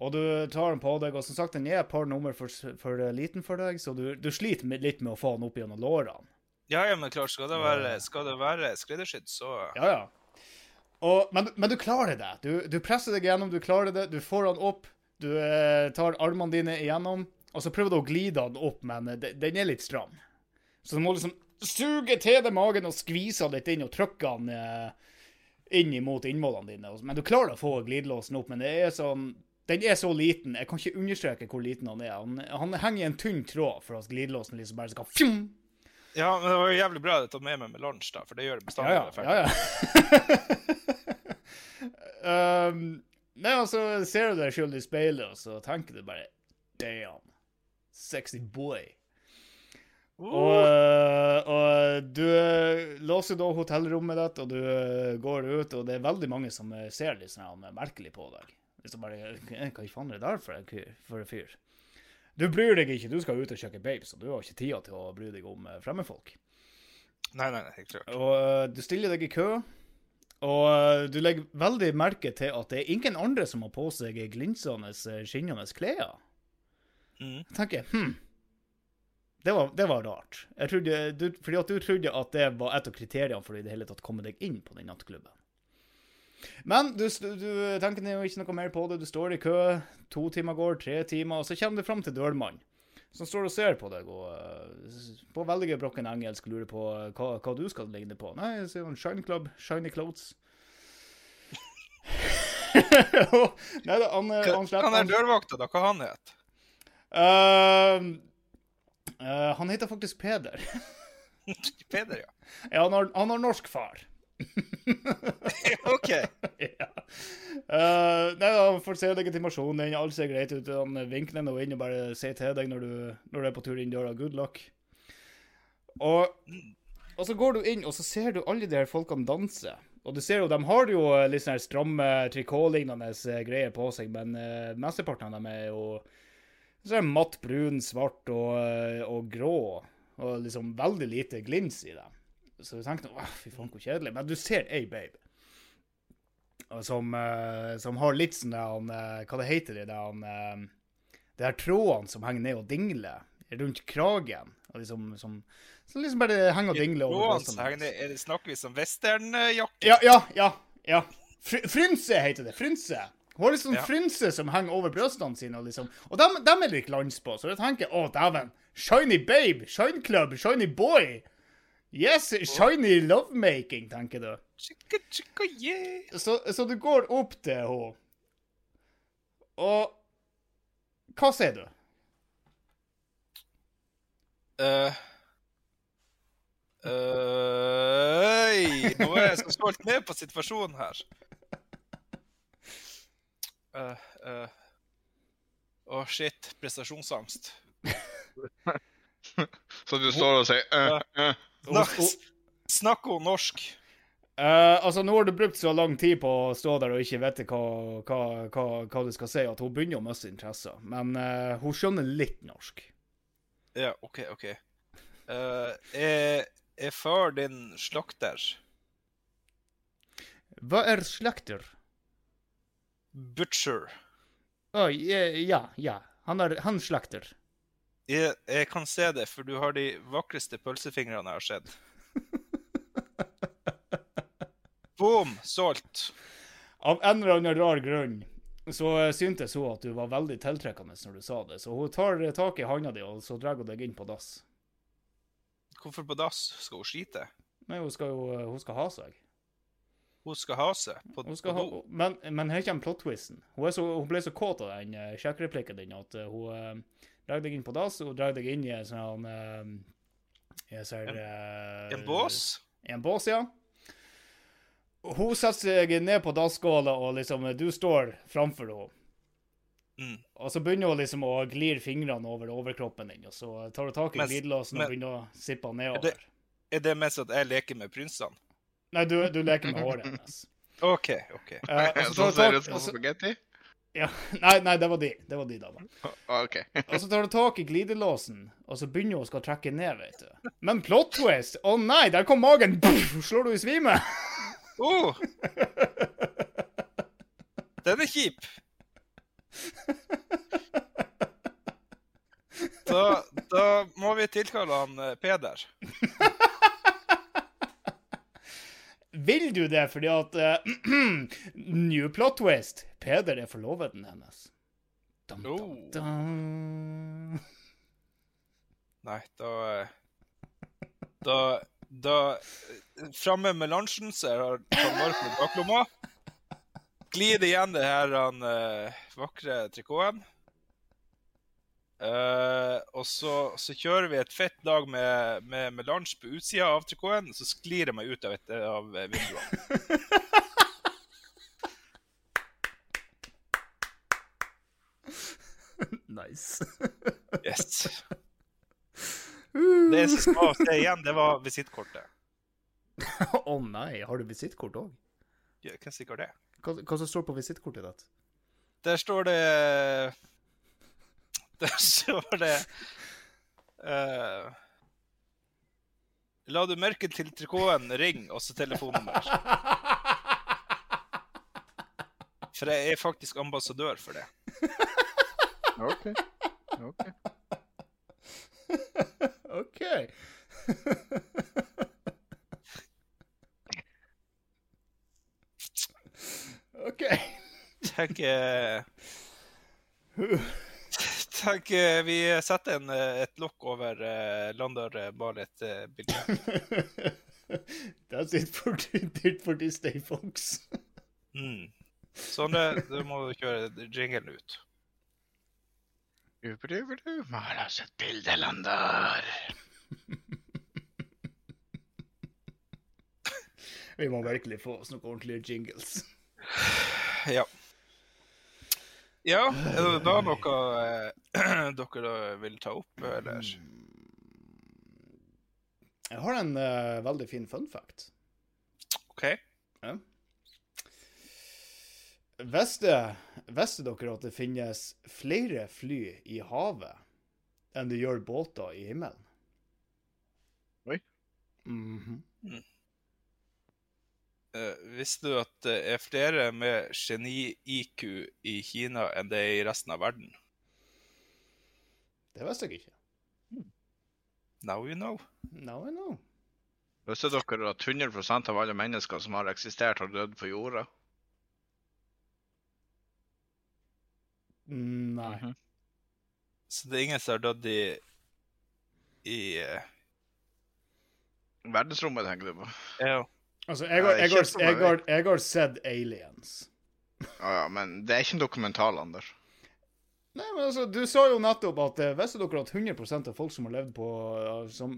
Og du tar den på deg, og som sagt, den er et par nummer for, for liten for deg, så du, du sliter med, litt med å få den opp gjennom lårene. Ja, ja, men klart, skal det være, skal det være skreddersydd, så Ja, ja. Og, men, men du klarer det. Du, du presser deg gjennom, du klarer det. Du får den opp. Du eh, tar armene dine igjennom, og så prøver du å glide den opp, men eh, de- den er litt stram. Så du må liksom suge til deg magen og skvise han litt inn og trykke den eh, inn mot innvollene dine. Men du klarer å få glidelåsen opp, men er sånn den er så liten. Jeg kan ikke understreke hvor liten han er. Han, han henger i en tynn tråd for at glidelåsen liksom bare skal fjum, Ja, men det var jo jævlig bra at jeg tok med meg med lunsj, da, for det gjør det bestandig. Ja, ja. ja, ja. <laughs> um, nei, altså, ser du deg sjøl i speilet, og så tenker du bare Damn. Sexy boy. Og, øh, og du øh, låser da hotellrommet ditt, og du øh, går ut, og det er veldig mange som ser litt sånn merkelig på deg. Liksom bare «Eh, Hva faen er det der for en fyr? Du bryr deg ikke, du skal ut og sjekke babes, og du har ikke tida til å bry deg om øh, fremmedfolk. Nei, nei, nei, helt klart. Og uh, du stiller deg i kø, og uh, du legger veldig merke til at det er ingen andre som har på seg glinsende, skinnende klær. Mm. Jeg tenker, hm, det var, det var rart. Trodde, du, fordi at du trodde at det var et av kriteriene for å i det hele tatt komme deg inn på den nattklubben. Men du, du tenker jo ikke noe mer på det. Du står i kø, to timer går, tre timer, og så kommer du fram til dørmannen, som står og ser på deg og uh, på veldig gebrokken engelsk lurer på uh, hva, hva du skal ligne på. Nei, jeg sier han Shine Club, Shiny Clothes. <laughs> Nei da, han, uh, han slipper Hva er dørvakta, da. Hva han het Uh, uh, han heter faktisk Peder. <laughs> Peder, ja. ja, han har, han har norsk far. <laughs> OK. ja. Uh, nei, Han får se legitimasjonen din, alt ser greit ut. Han vinkler nå inn og bare sier til deg når du, når du er på tur inn døra 'good luck'. Og, og så går du inn, og så ser du alle de her folkene danse. Og du ser jo, de har jo eh, litt sånne stramme trikotlignende eh, greier på seg, men uh, mesteparten av dem er jo så er matt brun, svart og, og grå. Og liksom veldig lite glins i dem. Så du tenker åh, fy faen, hvor kjedelig. Men du ser ei babe som, uh, som har litt sånn der eh, Hva det heter det? der han, eh, Det her trådene som henger ned og dingler rundt kragen. Og liksom, som, som liksom bare henger og dingler over Blåans, brystene her, hennes. er snakker vi som westernjakke? Ja, ja, ja. ja. Fr frynse heter det. Frynse. Hun har liksom Ja. frynse som henger over brystene sine. Liksom. og dem, dem er litt lands på, så jeg tenker å, dæven. Shiny babe, shine club, shiny boy. Yes, shiny lovemaking, tenker du. Chicka, chicka, yeah. Så, så du går opp til henne, og hva sier du? Uh, Øy, nå er jeg så stolt ned på situasjonen her. Å, shit. Prestasjonsangst. <laughs> Så du står og sier øh, øh. Snakk, snakk hun norsk. Uh, altså, nå har du brukt så lang tid på å stå der og ikke vite hva, hva, hva, hva du skal si, at hun begynner å miste interessen. Men uh, hun skjønner litt norsk. Ja, OK, OK. Uh, er, er far din slakter? Hva er slakter? Butcher? Å, ja, ja. Han er han slekter. Jeg, jeg kan se det, for du har de vakreste pølsefingrene jeg har sett. <laughs> Boom! Solgt. Av en eller annen rar grunn så eh, syntes hun at du var veldig tiltrekkende når du sa det, så hun tar eh, tak i handa di, og så drar hun deg inn på dass. Hvorfor på dass? Skal hun skite? Nei, hun skal jo eh, hun skal ha seg. Hun skal ha seg på, Hun på ha, men, men her kommer plot-twisten. Hun, så- hun ble så kåt av den uh, sjekkereplikken din at eh, hun uh, deg inn på dass, og drag deg inn i en sånn uh, ser, en sånn, eh, En bås? En bås, ja. Hun setter seg ned på dasskåla, og liksom, du står framfor henne. Mm. Og så begynner hun liksom å glir fingrene over overkroppen din, og så tar du tak i glidelåsen og begynner å sippe nedover. Er det- Er det mens at jeg leker med prinsene? Nei, du, du leker med håret hennes. <laughs> OK, OK. Eh, og så <laughs> tar Sånn ser ut som spagetti? Ja, <laughs> nei, nei, det var de. Det var de, da. Ah, OK. <laughs> Og så tar du tak i glidelåsen, og så begynner hun å skal trekke ned, vet du. Men plot twist! Å nei, der kom magen! Puff, slår du i svime? Oh! <laughs> Den er kjip. Da, da må vi tilkalle han eh, Peder. Vil du det fordi at uh, <clears throat> New plot twist. Peder er forloveden hennes. Dum, dum, Oh. dum. <laughs> Nei, da eh, Da, da eh, Framme med lunsjen så er det mørkt med baklomma. Glir igjen det her han, uh, vakre trikoten. Eh, og så, så kjører vi et fett lag med, med, med lunsj på utsida av trikoten, så sklir jeg meg ut av, et, av vinduet. <laughs> Nice. Yes. Uh, <laughs> Det jeg som var å se igjen, det var visittkortet. <laughs> Å nei, har du visittkort òg? Ja, Hvem sikkert det? Hva, hva som står på visittkortet ditt? Der står det <laughs> Der var det uh, La du merke til trikoten, ring, og så telefonnummer. For jeg er faktisk ambassadør for det. OK. ok. <laughs> OK. <laughs> OK. Tenk eh, Tenk eh, vi setter en, eh, et lokk over uh, Landar Barlett-bildet. <laughs> That's it for, <laughs> it for this day, folks. Mm. Sånn, du må kjøre jinglen ut. Har du sett bildet, Landar? <laughs> Vi må virkelig få oss noen ordentlige jingles. Ja. Ja, er det da noe eh, <clears throat> dere vil ta opp, eller? Jeg har en eh, veldig fin fun fact. OK. Ja. Visste, visste dere at det finnes flere fly i havet enn det gjør båter i himmelen? Oi. Mhm. Eh, visste du at det er flere med geni-IQ i Kina enn det er i resten av verden? Det visste jeg ikke. Now you know. Now I know. Visste dere at 100 av alle mennesker som har eksistert, har dødd på jorda? Mm, Nei. Mhm. Så det er ingen som har dødd i i uh... Verdensrommet, tenker du på? Ja. Altså, jeg har, jeg, har, jeg, har, jeg har sett aliens. Ja, ja, men det er ikke en dokumental, Anders. Nei, men altså, Du sa jo nettopp at eh, Visste dere at 100% av folk som har levd på eh, som,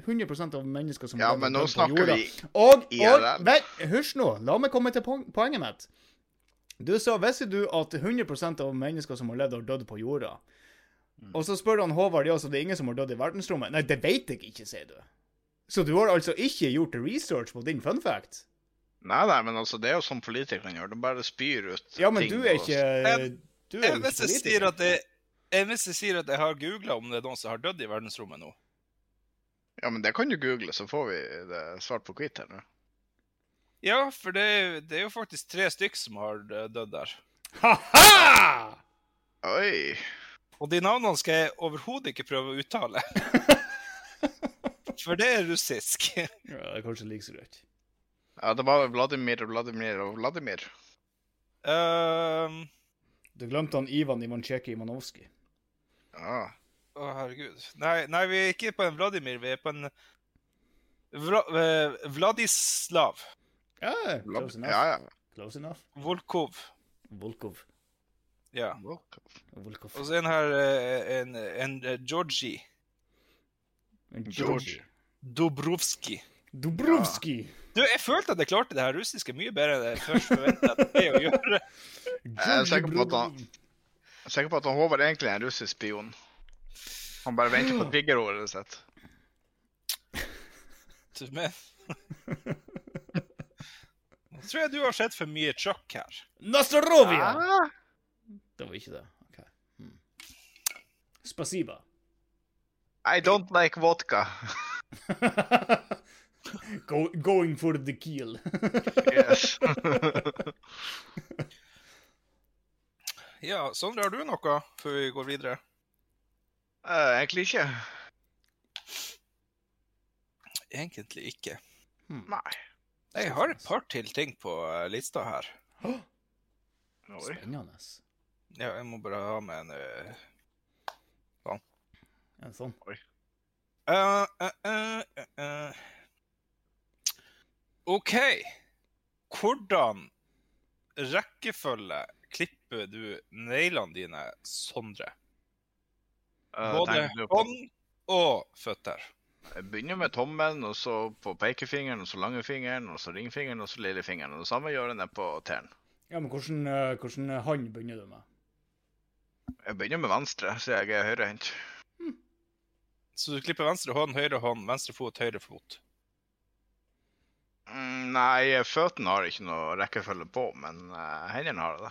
100% av mennesker som Ja, har levd men nå dødd på snakker vi Og, og IRL. vent, Hysj nå, la meg komme til poenget mitt. Du sa visste du at 100% av mennesker som har levd, har dødd på jorda? Mm. Og så spør han Håvard ja, så det er ingen som har dødd i verdensrommet. Nei, det vet jeg ikke, sier du. Så du har altså ikke gjort research på din fun fact? Nei, nei, men altså, det er jo sånn politikerne gjør. De bare spyr ut Ja, men ting du er ikke Men- Du er Jeg, hvis jeg sier at det jeg, hvis jeg sier at jeg har googla om det er noen som har dødd i verdensrommet nå Ja, men det kan du google, så får vi det svart på hvitt her nå. Ja, for det, det er jo faktisk tre stykk som har dødd der. Ha-ha! Oi! Og de navnene skal jeg overhodet ikke prøve å uttale. <laughs> For det er russisk. <laughs> Ja, det er kanskje like så greit. Ja, det var Vladimir og Vladimir og Vladimir. Um... Du glemte han Ivan Ivancheki Ivanovskij. Ja. Å, herregud. Nei, nei, vi er ikke på en Vladimir, vi er på en Vla, eh, Vladislav Ja, close enough. Ja, ja. Close enough. Volkov. Volkov. Ja. Volkov. Og så en her en, en, en, eh, Georgi Georgi. Dobrovskij. Ja. Du, jeg følte at jeg klarte det her russiske mye bedre enn jeg først forventa det å <laughs> gjøre. Jeg er sikker på at han- Jeg er sikker på at han Håvard egentlig er en russisk spion. Han bare venter på <gasps> triggerordet sitt. Du, med? Nå tror jeg du har sett for mye Chuck her. Nastarovia! Ah, Det var ikke det. Ok. Hmm. Spasiba. I don't like vodka. <laughs> <laughs> Go, going for the kill. Yes. <laughs> Ja, Sondre, har du noe før vi går videre? Uh, egentlig ikke. Egentlig ikke. Nei. Jeg har et par til ting på eh, lista her. <gasps> Oi. Spennende. Ja, jeg må bare ha med en eh, En sånn. eh, eh, uh, uh, eh. OK. Hvordan rekkefølge klipper du neglene dine, Sondre? Eh, Både hånd og føtter. Jeg begynner med tommelen, og så på pekefingeren, og så langefingeren, og så ringfingeren, og så lillefingeren. Og det samme gjør jeg ned på tærne. Ja, men hvordan, eh, hvordan hånd begynner du med? Jeg begynner med venstre, så jeg er høyrehendt. Så du klipper venstre hånd, høyre hånd, venstre fot, høyre fot. Mm, nei, føttene har ikke noe rekkefølge på, men uh, hendene har det.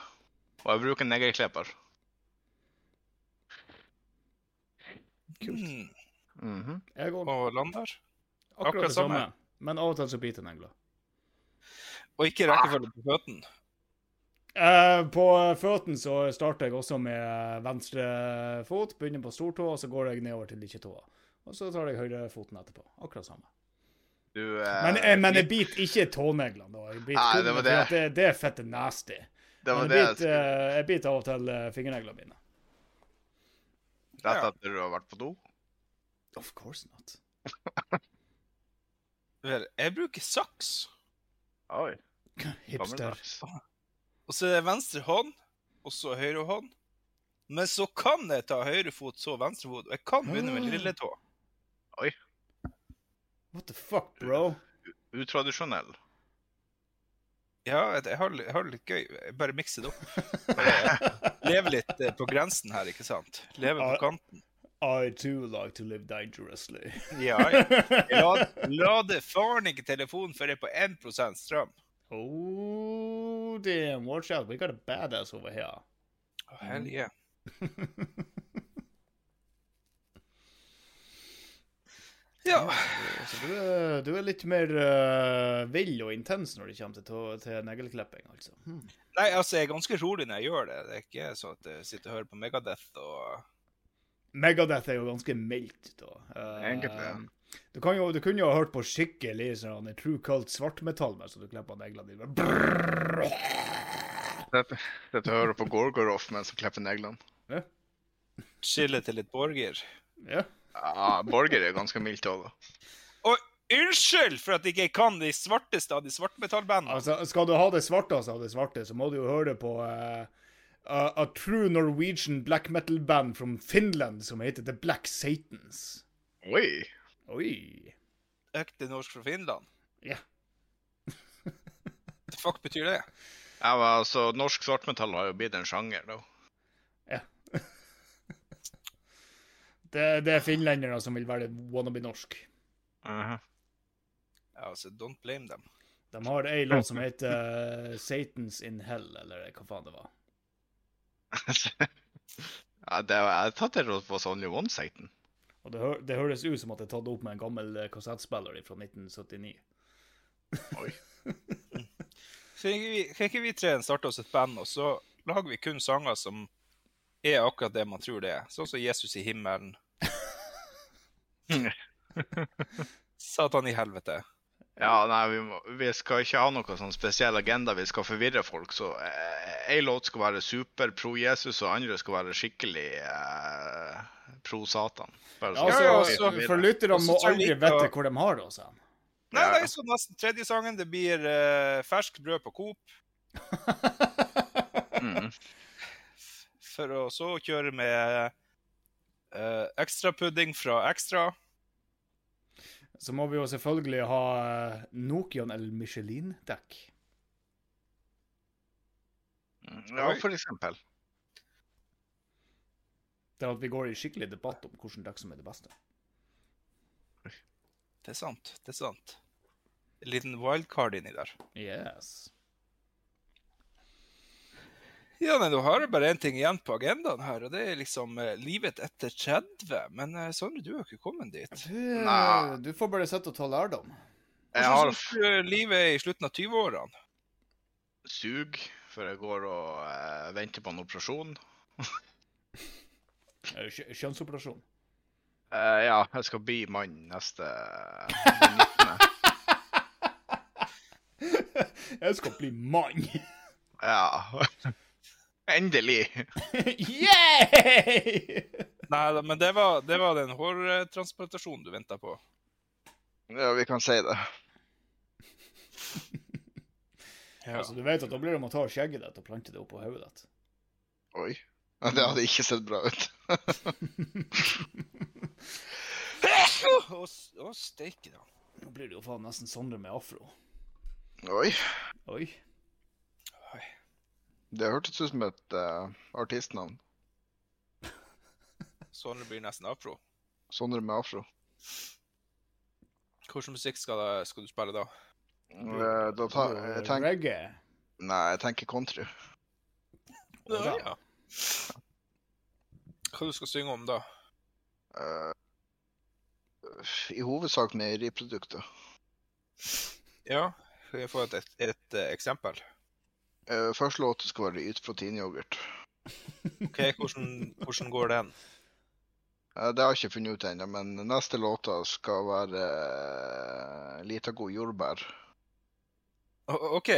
Og jeg bruker negerklipper. Kult. Mm. Mhm. Jeg går Og lander. akkurat akkurat det samme. samme. Men av og til så biter negler. Og ikke rekkefølge på føttene. Uh, på føttene så starter jeg også med venstre fot, begynner på stortå, og så går jeg nedover til ikke-tåa. Og så tar jeg høyrefoten etterpå. Akkurat samme. Du eh, Men, jeg, men jeg biter ikke tåneglene, da. Jeg biter Nei, det var det. at det, det er fette nasty. Det var Men det jeg jeg eh, jeg biter av og til eh, fingerneglene mine. rett etter du har vært på do. Of course not. Vel, jeg bruker saks. Oi. <laughs> Hipster. Og så er det venstre hånd, og så høyre hånd. Men så kan jeg ta høyre fot, så venstre fot. Og jeg kan begynne med Ah. Tå. What the fuck, bro? Utradisjonell. Ja, jeg har, jeg har det litt gøy. Jeg bare mikser det opp. <laughs> Leve litt eh, på grensen her, ikke sant? Leve på kanten. I too like to live dangerously. Ja, ja. Jeg la- lader faren ikke telefonen før det er på 1% strøm. Oh, damn. Watch out. We got a badass over here. Oh, hell yeah. <laughs> <laughs> Ja. Så du er, du er litt mer uh, vill og intens når det kommer til, til negleklipping, altså. Hmm. Nei, altså, jeg er ganske rolig når jeg gjør det. Det er ikke sånn at jeg sitter og hører på Megadeth og Megadeth er jo ganske mildt, da. Uh, Egentlig, ja. Du, kan jo, du kunne jo ha hørt på skikkelig sånn true cult svartmetall mens du klipper neglene dine. Dette, hører på Gorgoroff mens du klipper neglene. chille til litt borger. Ja. Ja, Borger er ganske mildt òg, da. Og unnskyld for at jeg ikke kan de svarteste av de svartmetallbandene. Altså, skal du ha det svarteste av det svarte, så må du jo høre på uh, a, a true Norwegian black metal band from Finland som heter The Black Satans. Oi. Oi. Ekte norsk fra Finland. Ja. Hva fuck betyr det? Ja, men altså, Norsk svartmetall har jo blitt en sjanger, da. Det, det er finlendere som vil være wannabe norsk. Mhm. Ja, altså, don't blame them. De har ei låt som heter uh, Satans in Hell, eller hva faen det var. <laughs> ja, det var, jeg tatt det på Only One Satan'. Og det, hø det høres ut som at det er tatt opp med en gammel eh, kassettspiller fra 1979. Oi. <laughs> Kan ikke vi, kan ikke vi tre starte oss et band, og så lager vi kun sanger som er akkurat det man tror det er? Sånn som Jesus i himmelen. <laughs> Satan i helvete. Ja, nei, vi, må, vi skal ikke ha noe sånn spesiell agenda. Vi skal forvirre folk. Så eh, ei låt skal være super pro Jesus, og andre skal være skikkelig eh, pro Satan. Bare Ja, så- altså, ja, vi så- For lytterne må aldri vi vite hvor de har det hos ham. Nei, det nei, så nesten tredje sangen, det blir eh, ferskt brød på Coop. Mhm. For å så kjøre med uh, ekstrapudding fra Ekstra. Så må vi jo selvfølgelig ha eh, Nokian eller Michelin-dekk. Ja, for eksempel. Det er at vi går i skikkelig debatt om hvilket dekk som er det beste. Det er sant, det er sant. En liten wildcard inni der. Yes. Ja, nei, Du har bare én ting igjen på agendaen her, og det er liksom eh, livet etter 30. Men eh, Sondre, du har ikke kommet dit. Du, eh, Nei. du får bare sitte og ta lærdom. Jeg Hvordan har syns du eh, livet er i slutten av 20-årene? sug før jeg går og eh, venter på en operasjon. <laughs> Eh, kjø- Kjønnsoperasjon. Eh, ja, jeg skal bli mann neste den <laughs> 19. Jeg skal bli mann! <laughs> Ja. Endelig. <laughs> yeah! Nei da, men det var, det var den hårtransplantasjonen du venta på. Ja, vi kan si det. Ja. Altså, du vet at da blir det om å ta skjegget ditt og plante det oppå hodet ditt. Oi. Ja, Det hadde ikke sett bra ut. <laughs> Å, steike, da. Nå blir det jo faen nesten Sondre med afro. Oi. Oi. Det hørtes ut som et uh, artistnavn. Sondre <laughs> blir nesten afro. Sondre med afro. Hvilken musikk skal, det, skal du spille da? Eh, Da tar jeg tenk... Reggae. Nei, jeg tenker country. Å, ja. Hva du skal synge om da? Uh, I hovedsak meieriprodukter. Ja, skal jeg få et, et, et eh, eksempel? Uh, første låt skal være Yt proteinyoghurt. Ok, hvordan, hvordan går den? Eh, det har jeg ikke funnet ut ennå, men neste låta skal være uh, Lita god jordbær. OK,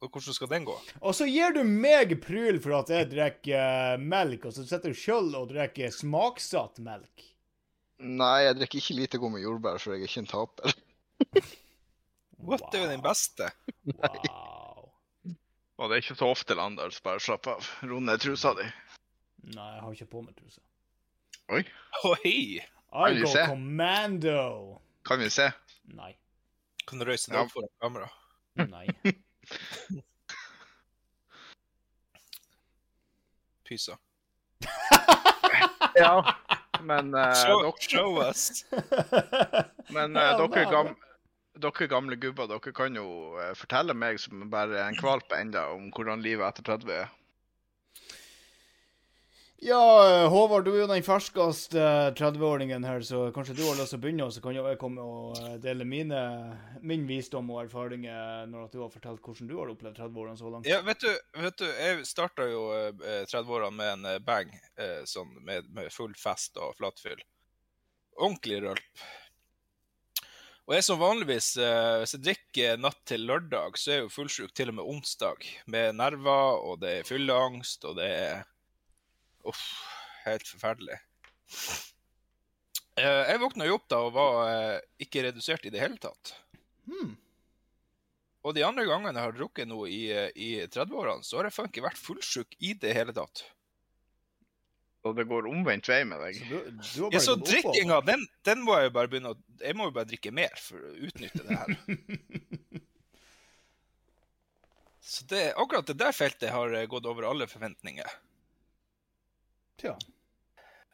og hvordan skal den gå? Og så gir du meg pryl for at jeg drikker eh, melk, og så sitter du sjøl og drikker smaksatt melk. Nei, jeg drikker ikke lite god med jordbær, for jeg er ikke en taper. What, det er jo den beste. Wow. Og det er ikke så ofte, Landers. Bare slapp av. Ro ned trusa di. Nei, jeg har ikke på meg truse. Oi, Oi! I vi se? commando. kan vi se? Nei. Kan du røyse deg Ja. opp foran kamera? Nei. <laughs> Pysa. Ja, men, uh, Show, dere, show us! <laughs> men uh, dere, er gam, dere gamle gubber, dere kan jo eh, fortelle meg som bare en kvalp enda om hvordan livet etter 30 er. Ja, eh, Håvard, du er jo den ferskeste 30-åringen her, så kanskje du har lyst til å begynne, og så kan jo jeg komme og eh, dele mine, min visdom og erfaringer når at du har fortalt hvordan du har opplevd 30-årene så langt. Ja, vet du, vet du jeg starta jo eh, 30-årene med en eh, bang, eh, sånn med, med full fest og flatfyll. Ordentlig rølp. Og jeg som vanligvis, eh, hvis jeg drikker natt til lørdag, så er jeg jo fullsjuk til og med onsdag. Med nerver, og det er fylleangst, og det er Uff, helt forferdelig. Eh, jeg våkna jo opp da og var eh, ikke redusert i det hele tatt. Hmm. Og de andre gangene jeg har drukket noe i, eh, i 30-årene, så har jeg faen ikke vært fullsjuk i det hele tatt. Og det går omvendt vei med deg. Så du, du Ja, så drikkinga, den, den må jeg jo bare begynne å Jeg må jo bare drikke mer for å utnytte det her. <laughs> Så det, akkurat det der feltet har eh, gått over alle forventninger. Tja.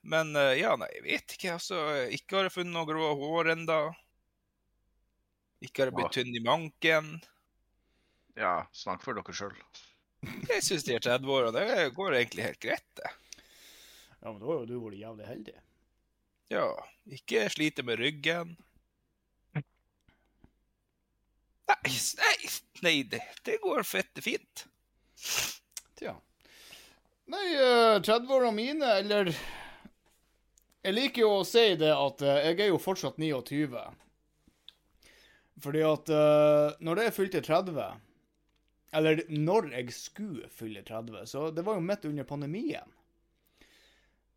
Men eh, ja, nei, jeg vet ikke. altså. Ikke har jeg funnet noe grå hår enda. Ikke har jeg blitt tynn i manken. Ja, snakk for dere sjøl. Jeg syns de er 30-åra, det går egentlig helt greit, det. Ja, men da har jo du vært jævlig heldig. Ja, ikke slite med ryggen. Nei, nei, nei det, det går fette fint. Tja. Nei, eh, 30-åra mine, eller Jeg liker jo å si det at eh, jeg er jo fortsatt 29. Fordi at eh, når jeg fylte 30 Eller når jeg skulle fylle 30, så det var jo midt under pandemien.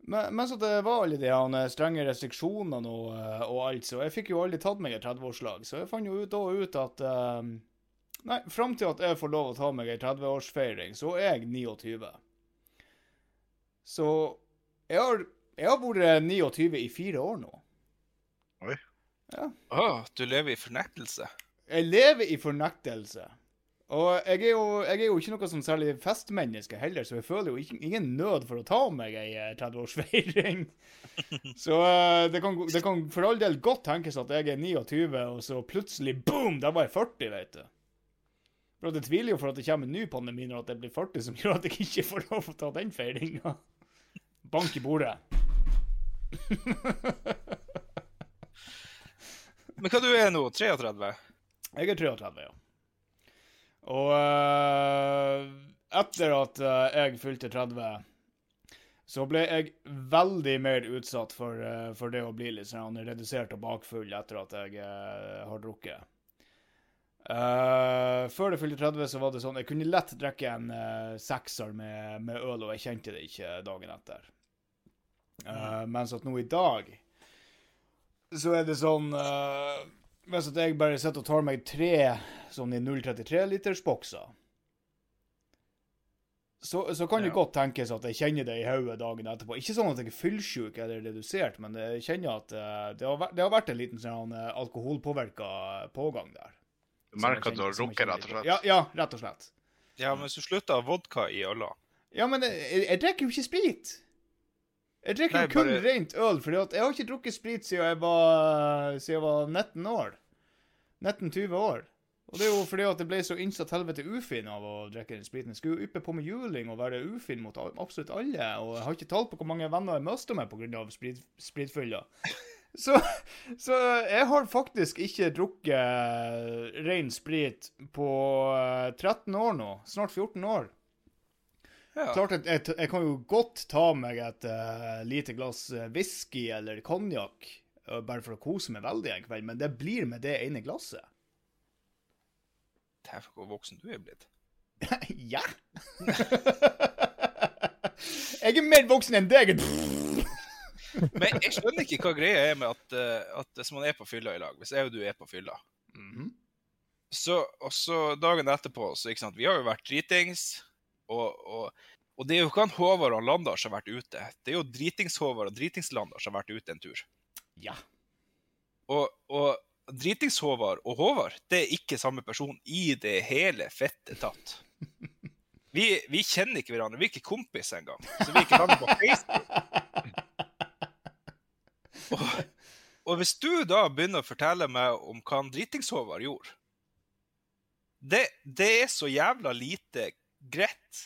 Men, mens at det var alle de her eh, strenge restriksjonene og, eh, og alt, så jeg fikk jo aldri tatt meg et 30-årslag. Så jeg fant jo ut, ut at um, Nei, fram til at jeg får lov å ta meg ei 30-årsfeiring, så er jeg 29. Så jeg har, jeg har vært 29 i fire år nå. Oi. Ja. Å, du lever i fornektelse. Jeg lever i fornektelse. Og jeg er, jo, jeg er jo ikke noe sånn særlig festmenneske heller, så jeg føler jo ikke, ingen nød for å ta meg ei eh, 30-årsfeiring. <laughs> Så eh, det, kan, det kan for all del godt tenkes at jeg er 29, og så plutselig boom, da var jeg 40, vet du. For Jeg tviler jo for at det kommer en ny pandemi når at jeg blir 40, som gjør at jeg ikke får lov å ta den feiringa. Bank i bordet. Men hva du er nå? 33? Jeg er 33, ja. Og eh, etter at eh, jeg fylte 30, så ble jeg veldig mer utsatt for, eh, for det å bli litt sånn redusert og bakfull etter at jeg har drukket. Uh, før jeg fylte 30, så var det sånn Jeg kunne lett drikke en uh, sekser med, med øl, og jeg kjente det ikke dagen etter. Uh, mens at nå i dag så er det sånn Mens at jeg bare sitter og tar meg tre sånn i 0,33 liters bokser, så, så kan det Ja. godt tenkes at jeg kjenner det i hodet dagen etterpå. Ikke sånn at jeg er fyllsjuk eller redusert, men jeg kjenner at eh, det, har vært, det har vært en liten sånn uh, alkoholpåvirka pågang der. Du merker at du har drukket, rett og slett. Ja, ja, rett og slett. Ja, men hvis du slutter vodka i øla Ja, men jeg, jeg drikker jo ikke sprit. Jeg drikker jo kun bare- rent øl, for jeg har ikke drukket sprit siden jeg var, siden jeg var 19 år. 19-20 år. Og det er jo fordi at det ble så innsatt helvete ufin av å drikke den spriten. Jeg skulle jo yppe på med juling og være ufin mot absolutt alle, og jeg har ikke tall på hvor mange venner jeg mista meg pga. Sprit, spritfylla. <laughs> Så, så jeg har faktisk ikke drukket ren sprit på eh, 13 år nå. Snart 14 år. Ja. Klart at jeg, jeg kan jo godt ta meg et uh, lite glass eh, whisky eller konjakk, uh, bare for å kose meg veldig en kveld, men det blir med det ene glasset. Dæven, hvor voksen du er blitt. <laughs> ja! <laughs> jeg er mer voksen enn deg. <laughs> Men jeg skjønner ikke hva greia er med at, uh, at hvis man er på fylla i lag, hvis jeg og du er på fylla, Mhm. så, og så dagen etterpå, så ikke sant, vi har jo vært dritings, og, og, og det er jo ikke han Håvard og Landar som har vært ute. Det er jo dritings-Håvard og dritings-Landar som har vært ute en tur. Ja. Og, og dritings-Håvard og Håvard, det er ikke samme person i det hele fette tatt. <laughs> Vi, vi kjenner ikke hverandre, vi er ikke kompiser engang. Så vi er ikke sammen på Facebook. Og, og hvis du da begynner å fortelle meg om hva dritings-Håvard gjorde det, det er så jævla lite greit.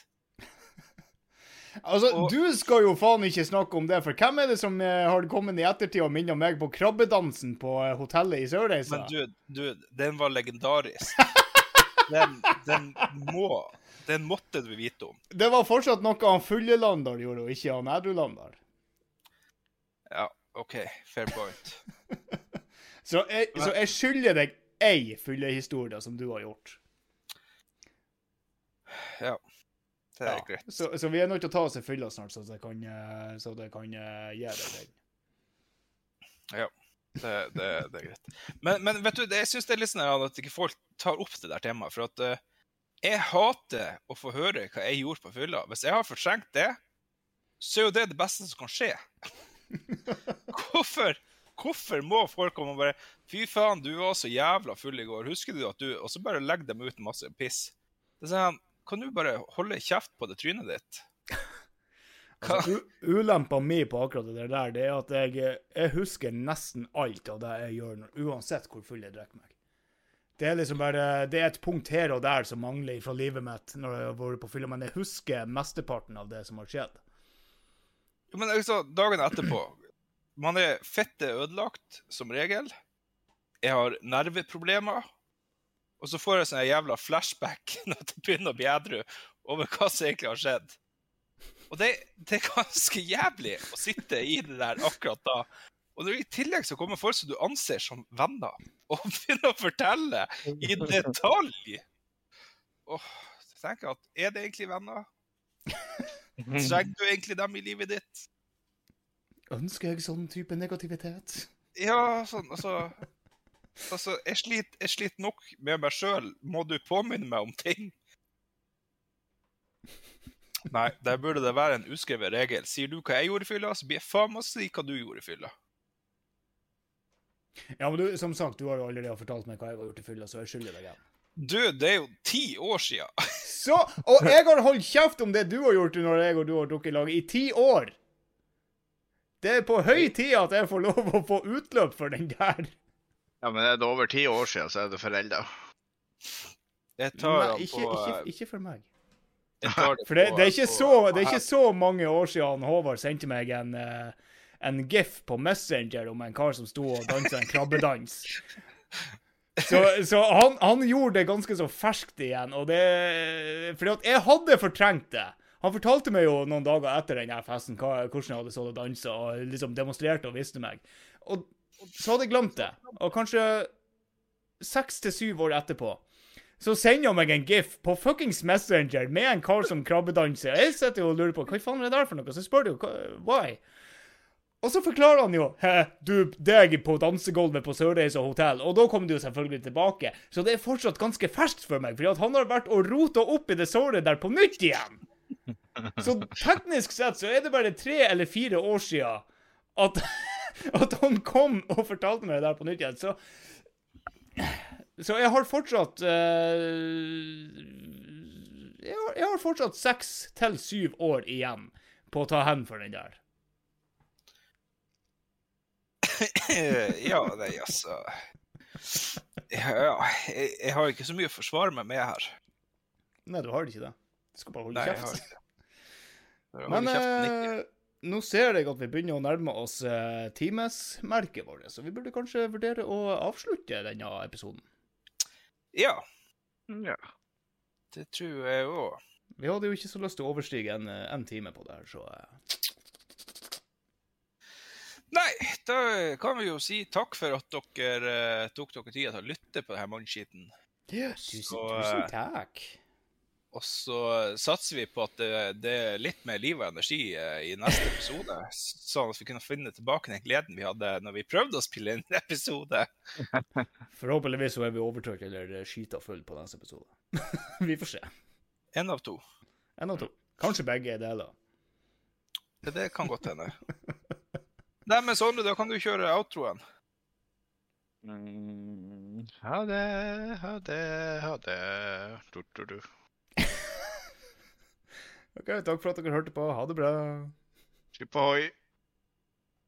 Altså, Og- du skal jo faen ikke snakke om det, for hvem er det som eh, har kommet i ettertid og minner meg på krabbedansen på eh, hotellet i Sørreisa? Men du, du, den var legendarisk. <laughs> Den, den må Den måtte du vite om. Det var fortsatt noe han fulle Landar gjorde, og ikke han edru Landar. Ja, OK. Fair point. <laughs> Så jeg, så jeg skylder deg ei fyllehistorie som du har gjort. Ja. Det er Ja. greit. Så, så vi er nødt til å ta oss en fylla snart, så det kan, eh, så det kan eh, gi deg den. Ja. Det, det, det er greit. Men, men vet du, jeg syns det er litt sånn at ikke folk tar opp det der temaet. For at uh, jeg hater å få høre hva jeg gjorde på fylla. Hvis jeg har fortrengt det, så er jo det det beste som kan skje. <laughs> Hvorfor, hvorfor må folk komme og bare Fy faen, du var så jævla full i går. Husker du at du Og så bare legger dem ut masse piss. Det er sånn, Kan du bare holde kjeft på det trynet ditt? <laughs> Altså, ulempa mi på akkurat det der, det er at jeg, jeg husker nesten alt av det jeg gjør, uansett hvor full jeg drikker meg. Det er liksom bare, det er et punkt her og der som mangler fra livet mitt når jeg har vært på fylla, men jeg husker mesteparten av det som har skjedd. Men altså, dagen etterpå Man er fette ødelagt, som regel. Jeg har nerveproblemer. Og så får jeg sånn jævla flashback <laughs> når jeg begynner å bli edru over hva som egentlig har skjedd. Og det, det er ganske jævlig å sitte i det der akkurat da. Og når i tillegg så kommer folk som du anser som venner, og <laughs> begynner å fortelle i detalj Åh, så tenker jeg at Er det egentlig venner? Trenger du egentlig dem i livet ditt? Ønsker jeg sånn type negativitet? Ja, sånn, altså Altså, jeg sliter, jeg sliter nok med meg sjøl. Må du påminne meg om ting? Nei, der burde det være en uskrevet regel. Sier du hva jeg gjorde i fylla, så blir jeg faen meg si hva du gjorde i fylla. Ja, men du, som sagt, du har jo allerede fortalt meg hva jeg har gjort i fylla, så jeg skylder deg igjen. Du, det er jo ti år sia. <laughs> Så, og jeg har holdt kjeft om det du har gjort når jeg og du har drukket i lag, i ti år. Det er på høy tid at jeg får lov å få utløp for den der. Ja, men er det over ti år siden, så er det forelda. Jeg tar Nei, han ikke, på ikke, ikke for meg. jeg tar det For det, på- det, er ikke på- så, det er ikke så mange år siden Håvard sendte meg en, eh, en gif på Messenger om en kar som sto og dansa en krabbedans. <laughs> Så, så han, han gjorde det ganske så ferskt igjen, og det Fordi at jeg hadde fortrengt det. Han fortalte meg jo noen dager etter den festen hva, hvordan jeg hadde stått og dansa, og liksom demonstrerte og visste meg. Og så hadde jeg glemt det. Og kanskje seks til syv år etterpå så sender han meg en gif på fuckings Messenger med en kar som krabbedanser. Jeg sitter jo og lurer på hva faen er det der for noe, så spør du jo why. Og så forklarer han jo du, deg på dansegulvet på Sørreisa hotell. Og da kommer du jo selvfølgelig tilbake. Så det er fortsatt ganske ferskt for meg, fordi han har vært og rota opp i det såret der på nytt igjen. Så teknisk sett så er det bare tre eller fire år siden at, <laughs> at han kom og fortalte meg det der på nytt igjen. Så så jeg har fortsatt eh, jeg, har, jeg har fortsatt seks til syv år igjen på å ta hevn for den der. <laughs> ja, nei, altså Ja, jeg, jeg har ikke så mye å forsvare meg med her. Nei, du har det ikke det. Du skal bare holde Nei, kjeft. <laughs> Men kjeften nå ser jeg at vi begynner å nærme oss eh, timesmerket vårt, så vi burde kanskje vurdere å avslutte denne episoden. Ja, Ja. det tror jeg òg. Vi hadde jo ikke så lyst til å overstige en, eh, en time på det her, så eh, Nei, da kan vi jo si takk for at dere tok dere tida til å lytte på denne mannskiten. Tusen, Så, tusen eh, takk. Og så satser vi på at det, det er litt mer liv og energi eh, i neste episode, sånn at vi kunne finne tilbake den gleden vi hadde når vi prøvde å spille inn en episode. <laughs> Forhåpentligvis så er vi overtørt eller skita full på neste episode. <laughs> vi får se. En av to. En av to. Kanskje begge deler. Det, det kan godt hende. <laughs> Nei, men Sondre, da kan du kjøre outroen. Mm, ha det, ha det, ha det. Du, du, du. Ok, Takk for at dere hørte på. Ha det bra. Skip ohoi.